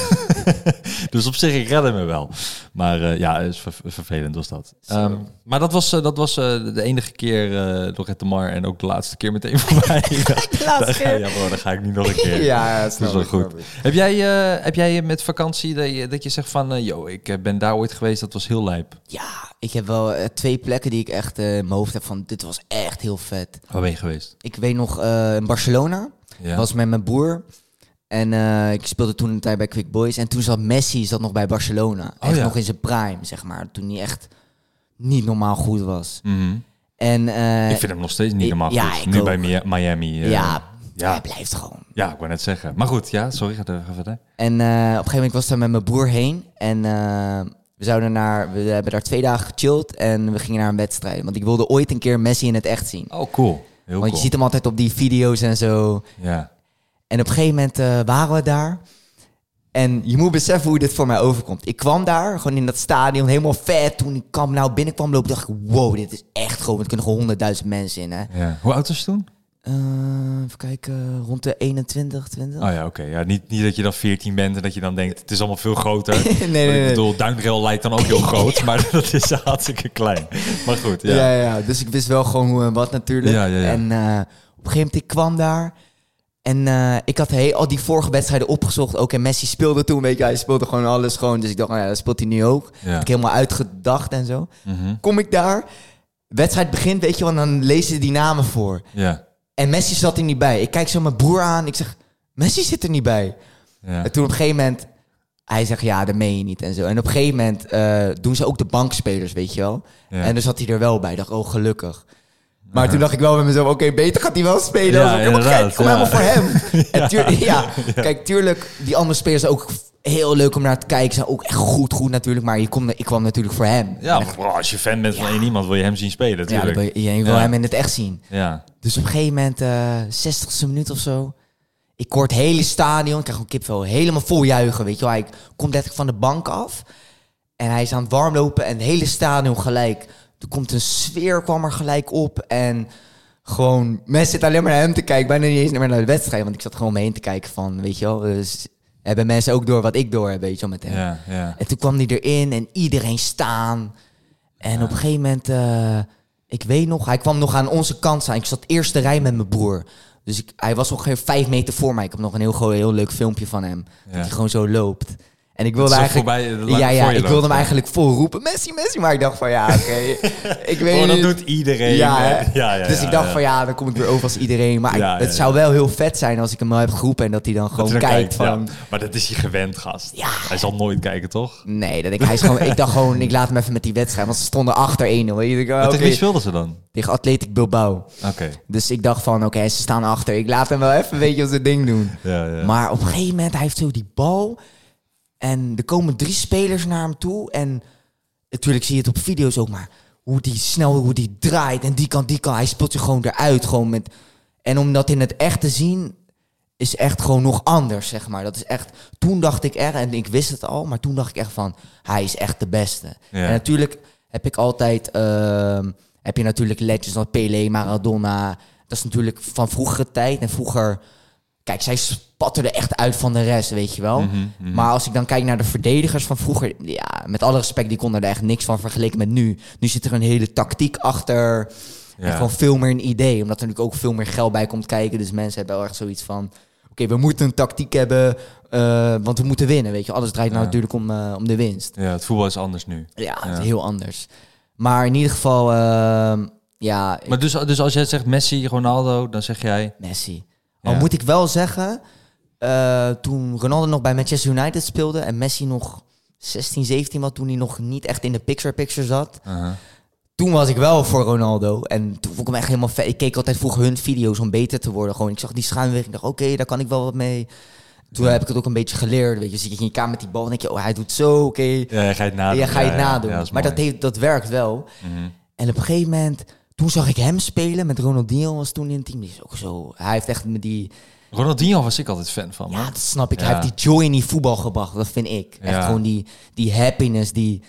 Dus op zich, ik redde me wel. Maar eh, ja, het is ver- vervelend was dat. Ehm, maar dat was, eh, dat was eh, de enige keer uh, Lorette de Mar en ook de laatste keer meteen voor mij. De laatste keer. Ja, bro, dan ga ik niet nog een keer. Ja, dat is wel goed. Heb jij, heb jij met vakantie dat je, dat je zegt van... yo, ik ben daar ooit geweest, dat was heel lijp. Ja, ik heb wel twee plekken die ik echt in mijn hoofd heb van dit was echt heel vet. Waar ben je geweest? Ik weet nog in Barcelona, Ja. was met mijn broer. En eh, ik speelde toen een tijd bij Quick Boys. En toen zat Messi zat nog bij Barcelona. Oh echt ja. nog in zijn prime, zeg maar. Toen hij echt niet normaal goed was. Mhm. En, eh, ik vind hem nog steeds niet normaal ja, goed. Nu ook. bij Mi- Miami. eh, ja, ja. hij blijft gewoon. ja, ik wou net zeggen. Maar goed, ja, sorry, ga er- verder. En op een gegeven moment was ik daar met mijn broer heen. En we, zouden naar, we hebben daar twee dagen gechilled. En we gingen naar een wedstrijd. Want ik wilde ooit een keer Messi in het echt zien. Oh, cool. Heel Want je ziet hem altijd op die video's en zo. Ja. En op een gegeven moment eh, waren we daar. En je moet beseffen hoe dit voor mij overkomt. Ik kwam daar, gewoon in dat stadion, helemaal vet. Toen ik kwam, nou binnenkwam lopen, dacht ik, wow, dit is echt gewoon, er kunnen gewoon honderdduizend mensen in, hè. ja. Hoe oud was je toen? Eh, even kijken, rond de 21, 20. Oh ja, oké. Ja, niet, niet dat je dan 14 bent en dat je dan denkt, het is allemaal veel groter. nee, nee, nee. Ik bedoel, Duinrel lijkt dan ook heel groot, maar dat is hartstikke klein. Maar goed, ja. Ja. Ja, dus ik wist wel gewoon hoe en wat natuurlijk. Ja, ja, ja. En eh, op een gegeven moment, ik kwam daar. En eh, ik had heel, al die vorige wedstrijden opgezocht. Ook en Messi speelde toen, weet je, hij speelde gewoon alles gewoon. Dus ik dacht, nou ja, dat speelt hij nu ook. Ja. Heb ik helemaal uitgedacht en zo. Mhm. Kom ik daar, wedstrijd begint, weet je wel, dan lezen die namen voor. ja. En Messi zat er niet bij. Ik kijk zo mijn broer aan, ik zeg, Messi zit er niet bij. Ja. En toen op een gegeven moment, hij zegt, ja, dat meen je niet en zo. En op een gegeven moment eh, doen ze ook de bankspelers, weet je wel. Ja. En dan zat hij er wel bij. Ik dacht, oh, gelukkig. Maar toen dacht ik wel bij mezelf, oké, beter gaat hij wel spelen. Ja, Ja, ik helemaal gek, kom ja. helemaal voor hem. En tuur- ja. Kijk, tuurlijk, die andere spelers ook heel leuk om naar te kijken. Zijn ook echt goed, goed natuurlijk. Maar je kom, ik kwam natuurlijk voor hem. Ja, als je fan bent van één iemand, wil je hem zien spelen, ja, natuurlijk. wil je, je wil Ja. hem in het echt zien. Ja. Dus op een gegeven moment, eh 60ste minuut of zo. Ik hoor het hele stadion, ik krijg gewoon kipvel, helemaal vol juichen, weet je wel. Hij komt letterlijk van de bank af. En hij is aan het warmlopen en het hele stadion gelijk. Er komt een sfeer, kwam er gelijk op. En gewoon, mensen zitten alleen maar naar hem te kijken. Bijna niet eens meer naar de wedstrijd. Want ik zat gewoon mee heen te kijken van, weet je wel. Dus hebben mensen ook door wat ik door heb, weet je wel, met hem. Ja, ja. En toen kwam hij erin en iedereen staan. En op een gegeven moment, eh, ik weet nog, hij kwam nog aan onze kant staan. Ik zat eerste rij met mijn broer. Dus ik, hij was ongeveer vijf meter voor mij. Ik heb nog een heel, heel leuk filmpje van hem. Dat hij gewoon zo loopt. En ik wilde eigenlijk... voorbij, lang ja, ja, je ik loopt, wilde hem eigenlijk vol roepen. Messi, Messi. Maar ik dacht van ja, oké. ik weet Oh, dat niet. doet iedereen. Ja, ja, ja, dus ik dacht van ja, dan kom ik weer over als iedereen. Maar het zou wel heel vet zijn als ik hem al heb geroepen en dat hij dan gewoon kijkt kijkt, van... Maar dat is hij gewend, gast. Ja. Hij zal nooit kijken, toch? Nee, dat ik, hij is gewoon, ik dacht gewoon, ik laat hem even met die wedstrijd. Want ze stonden achter 1-0. weet je. Ik dacht, Maar tegen wie speelden ze dan? tegen Atletico Bilbao. Oké. Dus ik dacht van, oké, ze staan achter. Ik laat hem wel even een beetje zijn ding doen. Ja, ja. Maar op een gegeven moment, hij heeft zo die bal. En er komen drie spelers naar hem toe. En natuurlijk zie je het op video's ook, maar hoe die snel, hoe die draait. En die kan, die kan. Hij speelt zich gewoon eruit. Gewoon met, en om dat in het echt te zien, is echt gewoon nog anders, zeg maar. Dat is echt, toen dacht ik echt, en ik wist het al, maar toen dacht ik echt van, hij is echt de beste. Ja. En natuurlijk heb ik altijd, ehm, heb je natuurlijk legends als Pelé, Maradona. Dat is natuurlijk van vroegere tijd. En vroeger, kijk, zij spatten er echt uit van de rest, weet je wel. Mhm, mhm. Maar als ik dan kijk naar de verdedigers van vroeger, ja, met alle respect, die konden er echt niks van vergeleken met nu. Nu zit er een hele tactiek achter. En gewoon veel meer een idee. Omdat er natuurlijk ook veel meer geld bij komt kijken. Dus mensen hebben wel echt zoiets van... Oké, we moeten een tactiek hebben, eh, want we moeten winnen, weet je. Alles draait nou natuurlijk om, eh, om de winst. Ja, het voetbal is anders nu. Ja, het is heel anders. Maar in ieder geval, ehm, ja, Maar dus, dus als jij zegt Messi, Ronaldo, dan zeg jij... Messi. Al Ja. moet ik wel zeggen, eh, toen Ronaldo nog bij Manchester United speelde... en Messi nog 16, 17 was, toen hij nog niet echt in de picture-picture zat... toen was ik wel voor Ronaldo. En toen vond ik hem echt helemaal vet. Ik keek altijd vroeger hun video's om beter te worden. Gewoon, ik zag die schuimweg. Ik dacht, oké, daar kan ik wel wat mee. Toen heb ik het ook een beetje geleerd. Weet je, zit je in je kamer met die bal en denk je, oh, hij doet zo, oké. Ja, je ga je het nadoen. Ja, ga je het Ja, ja. nadoen. Ja, dat maar dat, heeft, dat werkt wel. Mhm. En op een gegeven moment, toen zag ik hem spelen met Ronaldinho was toen in het team. Die is ook zo. Hij heeft echt met die. Ronaldinho was ik altijd fan van. Ja, dat snap ik. Ja. Hij heeft die joy in die voetbal gebracht. Dat vind ik. Echt Ja. gewoon die, die happiness. Die...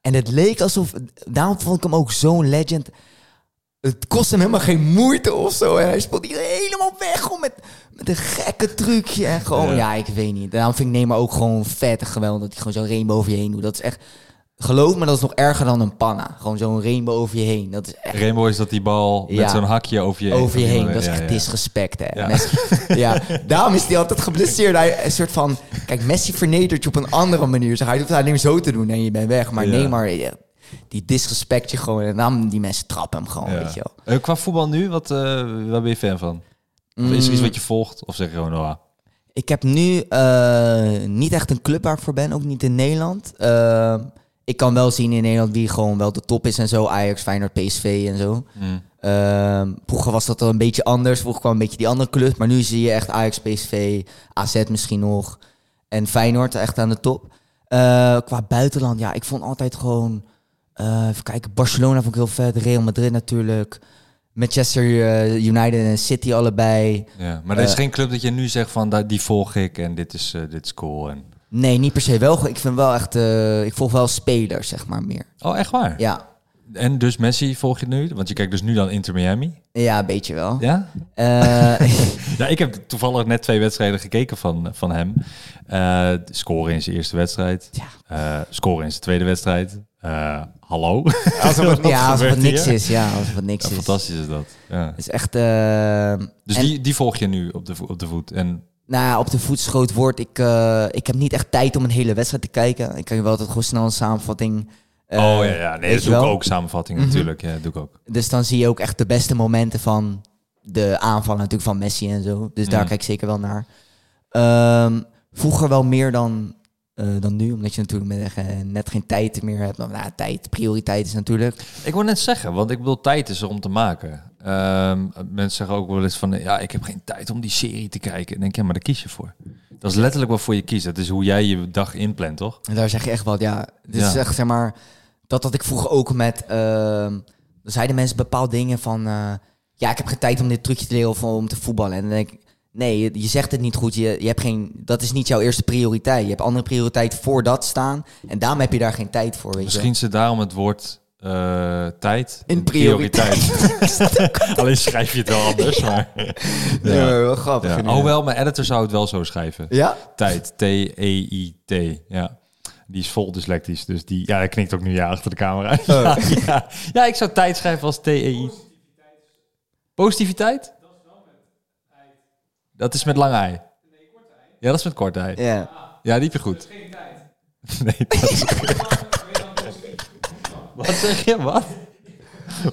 En het leek alsof. Daarom vond ik hem ook zo'n legend. het kost hem helemaal geen moeite of zo. En hij speelt hier helemaal weg gewoon met, met een gekke trucje. En gewoon, Ja. ja. ik weet niet. Daarom vind ik Neymar ook gewoon vet en geweldig. Dat hij gewoon zo'n rainbow over je heen doet. Dat is echt, geloof me, dat is nog erger dan een panna. Gewoon zo'n rainbow over je heen. Dat is echt Rainbow is dat die bal met Ja. zo'n hakje over je over je heen. Dat is ja, echt ja. disrespect, hè. Ja. Messi, ja, daarom is hij altijd geblesseerd. Hij een soort van... Kijk, Messi vernedert je op een andere manier. Zeg, hij doet het alleen maar zo te doen en je bent weg. Maar. Neymar, ja, die disrespect je gewoon. En dan die mensen trappen hem gewoon, weet je wel. Eh, Qua voetbal nu, wat, eh, waar ben je fan van? Of Is er iets wat je volgt? Of zeg je gewoon, oh, Ik heb nu eh, niet echt een club waar ik voor ben, ook niet in Nederland. Ik kan wel zien in Nederland wie gewoon wel de top is en zo. Ajax, Feyenoord, PSV en zo. mm, Eh, vroeger was dat al een beetje anders. Vroeger kwam een beetje die andere club. Maar nu zie je echt Ajax, PSV, AZ misschien nog. En Feyenoord echt aan de top. Eh, qua buitenland, ja, ik vond altijd gewoon... eh, even kijken, Barcelona vond ik heel vet. Real Madrid natuurlijk. Manchester eh, United en City allebei. ja. Maar er is geen club dat je nu zegt van, die volg ik en dit is, dit is cool. En... Nee, niet per se wel. Ik vind wel echt... eh, ik volg wel spelers, zeg maar, meer. Oh, echt waar? Ja, En dus Messi volg je nu? Want je kijkt dus nu dan Inter Miami. ja een beetje wel. Ja? Eh, Ja, ik heb toevallig net twee wedstrijden gekeken van, van hem. Eh scoren in zijn eerste wedstrijd. Ja. Eh, scoren in zijn tweede wedstrijd. Eh, hallo? alsof het, ja, alsof gebeurt het niks hier? is. Ja, alsof het niks Ja, is. fantastisch is dat. Ja. Het is echt... eh, Dus en- die, die volg je nu op de, vo- op de voet. En Nou op de voetschoot wordt. Ik, eh, ik heb niet echt tijd om een hele wedstrijd te kijken. Ik kijk wel altijd gewoon snel een samenvatting. eh, oh ja, ja. Nee, dat je doe ik ook. Samenvatting Mhm. natuurlijk. Ja, doe ik ook. Dus dan zie je ook echt de beste momenten van de aanvallen natuurlijk van Messi en zo. Dus daar Mhm. kijk ik zeker wel naar. Ehm, vroeger wel meer dan, eh, dan nu, omdat je natuurlijk met, net geen tijd meer hebt. Nou, ja, tijd, prioriteit is natuurlijk. Ik wil net zeggen, want ik bedoel, tijd is er om te maken. Ehm, mensen zeggen ook wel eens van, ja, ik heb geen tijd om die serie te kijken. Denk, ja, maar daar kies je voor. Dat is letterlijk waarvoor je kiest. Dat is hoe jij je dag inplant, toch? En daar zeg je echt wat, ja. Dit Ja. is echt, zeg maar, dat had ik vroeger ook met, ehm zeiden mensen bepaalde dingen van, eh, ja, ik heb geen tijd om dit trucje te leren of om te voetballen. En dan denk ik, nee, je, je zegt het niet goed. Je, je hebt geen, dat is niet jouw eerste prioriteit. Je hebt andere prioriteit voor dat staan. En daarom heb je daar geen tijd voor, weet Misschien zit daarom het woord eh, tijd In Alleen schrijf je het wel anders, maar... Ja, wel grappig. Ja. Hoewel, mijn editor zou het wel zo schrijven. Ja? Tijd, T-E-I-T, ja. Die is vol dyslectisch, dus die... Ja, dat knikt ook nu ja achter de camera. Ja, ja. ja, ik zou tijd schrijven als T-E-I. Positiviteit? Dat is met lange ei. Ja, dat is met korte ei. Ja. Ja, die heb je goed. Nee, dat is... Wat zeg je? Wat?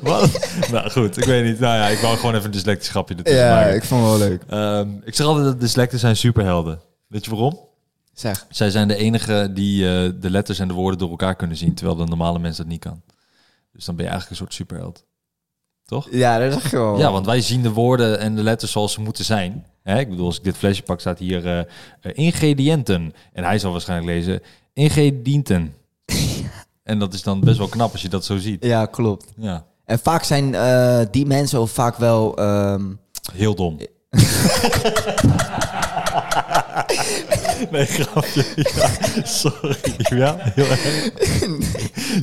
Wat? nou goed, ik weet niet. Nou ja, ik wou gewoon even een dyslectisch grapje ertussen Ja, maken. ik vond het wel leuk. Ehm, ik zeg altijd dat dyslecten zijn superhelden. Weet je waarom? Zeg. Zij zijn de enige die eh, de letters en de woorden door elkaar kunnen zien, terwijl de normale mens dat niet kan. Dus dan ben je eigenlijk een soort superheld. Toch? Ja, dat zeg je wel. Ja, want wij zien de woorden en de letters zoals ze moeten zijn. Hè? Ik bedoel, als ik dit flesje pak, staat hier eh, eh, ingrediënten. En hij zal waarschijnlijk lezen ingrediënten. en dat is dan best wel knap als je dat zo ziet. Ja, klopt. Ja, En vaak zijn eh, die mensen ook vaak wel... ehm, heel dom. nee, grapje. Ja, sorry. Ja, heel erg.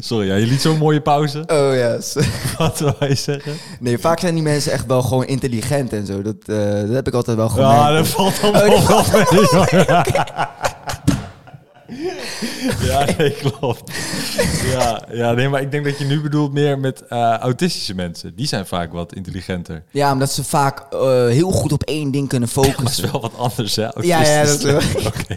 Sorry, ja, je liet zo'n mooie pauze. Oh ja. s- Wat wil je zeggen? Nee, vaak zijn die mensen echt wel gewoon intelligent en zo. Dat, eh, dat heb ik altijd wel gemerkt. Ja, dat valt wel Oh, wel mee. Ja, nee, klopt. Ja, ja, nee, maar ik denk dat je nu bedoelt meer met eh, autistische mensen. Die zijn vaak wat intelligenter. Ja, omdat ze vaak eh, heel goed op één ding kunnen het is focussen. wel wat anders, hè? Ja, ja, dat is Autistisch. wel- Oké.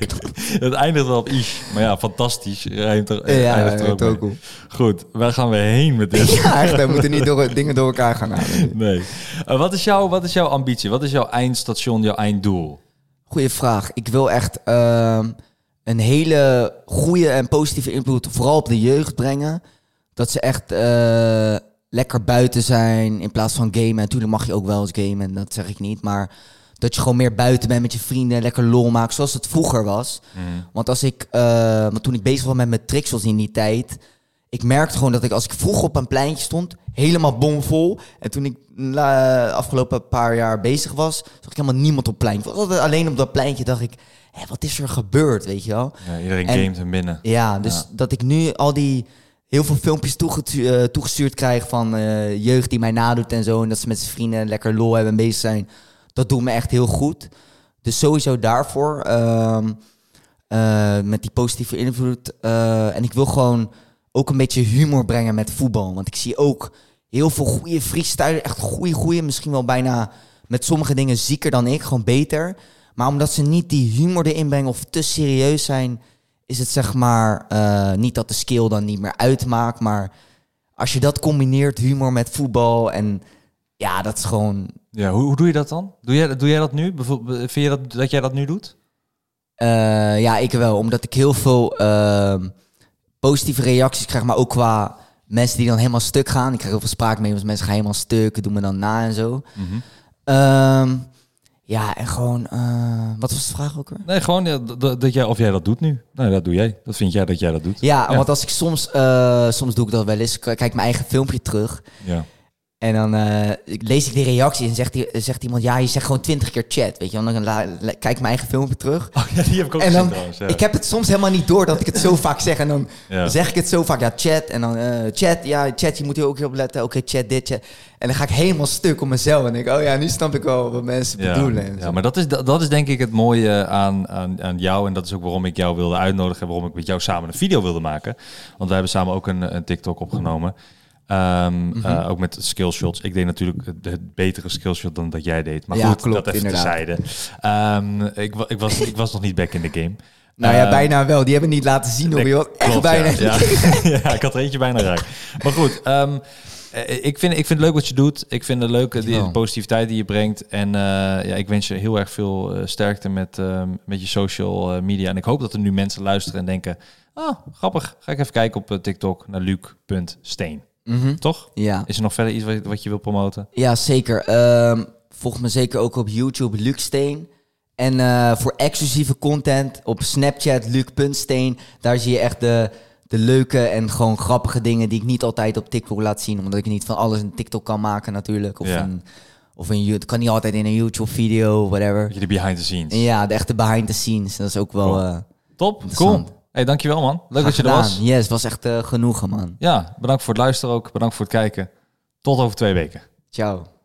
Het eindigt wel op ish. Maar ja, fantastisch. Rijmt er, Ja, eindigt er ook op. Goed, waar gaan we heen met dit? Ja, echt, we moeten niet door, dingen door elkaar gaan halen. Nee. Eh, wat, is jouw, wat is jouw ambitie? Wat is jouw eindstation, jouw einddoel? Goeie vraag. Ik wil echt ehm, een hele goede en positieve invloed vooral op de jeugd brengen. Dat ze echt eh, lekker buiten zijn in plaats van gamen. Natuurlijk mag je ook wel eens gamen, dat zeg ik niet. Maar dat je gewoon meer buiten bent met je vrienden, lekker lol maakt zoals het vroeger was. Want als ik, eh, want toen ik bezig was met mijn tricks in die tijd, ik merkte gewoon dat ik als ik vroeg op een pleintje stond, helemaal bomvol. En toen ik la, afgelopen paar jaar bezig was, zag ik helemaal niemand op het plein. Ik was altijd alleen op dat pleintje dacht ik, hé, wat is er gebeurd, weet je wel? Ja, iedereen En- gamet hem binnen. Ja, dus Ja. dat ik nu al die heel veel filmpjes toegetu- eh, toegestuurd krijg van eh, jeugd die mij nadoet en zo. En dat ze met zijn vrienden lekker lol hebben en bezig zijn. Dat doet me echt heel goed. Dus sowieso daarvoor. ehm, eh, met die positieve invloed. En ik wil gewoon ook een beetje humor brengen met voetbal. Want ik zie ook heel veel goede freestyle. Echt goede, goede. Misschien wel bijna met sommige dingen zieker dan ik. Gewoon beter. Maar omdat ze niet die humor erin brengen of te serieus zijn... is het zeg maar eh, niet dat de skill dan niet meer uitmaakt. Maar als je dat combineert, humor met voetbal... en ja, dat is gewoon... Ja, hoe, hoe doe je dat dan? Doe jij, doe jij dat nu? Bijvoorbeeld, vind je dat, dat jij dat nu doet? Eh, ja, ik wel. Omdat ik heel veel ehm, positieve reacties krijg, maar ook qua mensen die dan helemaal stuk gaan. Ik krijg heel veel spraakmemo's, mensen gaan helemaal stuk, doen me dan na en zo. Ehm, ja, en gewoon... eh, wat was de vraag ook weer? Nee, gewoon ja, dat, jij, of jij dat doet nu. Nee, dat doe jij. Dat vind jij dat jij dat doet. Ja, Ja. want als ik soms... eh, soms doe ik dat wel eens. Kijk mijn eigen filmpje terug. Ja. En dan eh, lees ik die reacties en zegt, die, zegt iemand... Ja, je zegt gewoon twintig keer chat, weet je. wel. dan kijk ik mijn eigen filmpje terug. Oh ja, die heb ik ook En dan, trouwens. Ja. ik heb het soms helemaal niet door dat ik het zo vaak zeg. En dan Ja. zeg ik het zo vaak, ja, chat. En dan, eh, chat, ja, chat, je moet hier ook op letten. Oké, chat, dit, chat. En dan ga ik helemaal stuk op mezelf. En denk ik, oh ja, nu snap ik wel wat mensen Ja, bedoelen. en ja, maar dat is, dat, dat is denk ik het mooie aan, aan, aan jou. En dat is ook waarom ik jou wilde uitnodigen. En waarom ik met jou samen een video wilde maken. Want wij hebben samen ook een, een TikTok opgenomen. Ehm, Mhm. eh, ook met skillshots. Ik deed natuurlijk het, het betere skillshot dan dat jij deed. Maar Ja, goed, klopt, dat even inderdaad. terzijde. Ehm, ik, ik, was, ik was nog niet back in the game. nou ja, Eh, bijna wel. Die hebben niet laten zien. Nee, Je echt bijna. Ja, ja. ja, ik had er eentje bijna raak. Maar goed, ehm, eh, ik, vind, ik vind het leuk wat je doet. Ik vind het leuk die Dankjewel. positiviteit die je brengt. En eh, ja, ik wens je heel erg veel sterkte met, ehm, met je social media. En ik hoop dat er nu mensen luisteren en denken... Ah, grappig. Ga ik even kijken op TikTok naar luc.steen. Mhm. Toch? Ja. Is er nog verder iets wat, wat je wil promoten? Ja, zeker. Ehm, volg me zeker ook op YouTube, Luc Steen. En eh, voor exclusieve content op Snapchat, Luc.steen. Daar zie je echt de, de leuke en gewoon grappige dingen die ik niet altijd op TikTok laat zien. Omdat ik niet van alles een TikTok kan maken natuurlijk. Of Ja. een, of een, het kan niet altijd in een YouTube-video, whatever. Je de behind the scenes. En ja, de echte behind the scenes. Dat is ook wel Cool. eh Top, cool. Hey, dankjewel man. Leuk dat je er was. Yes, het was echt eh, genoegen, man. Ja, bedankt voor het luisteren ook. Bedankt voor het kijken. Tot over twee weken. Ciao.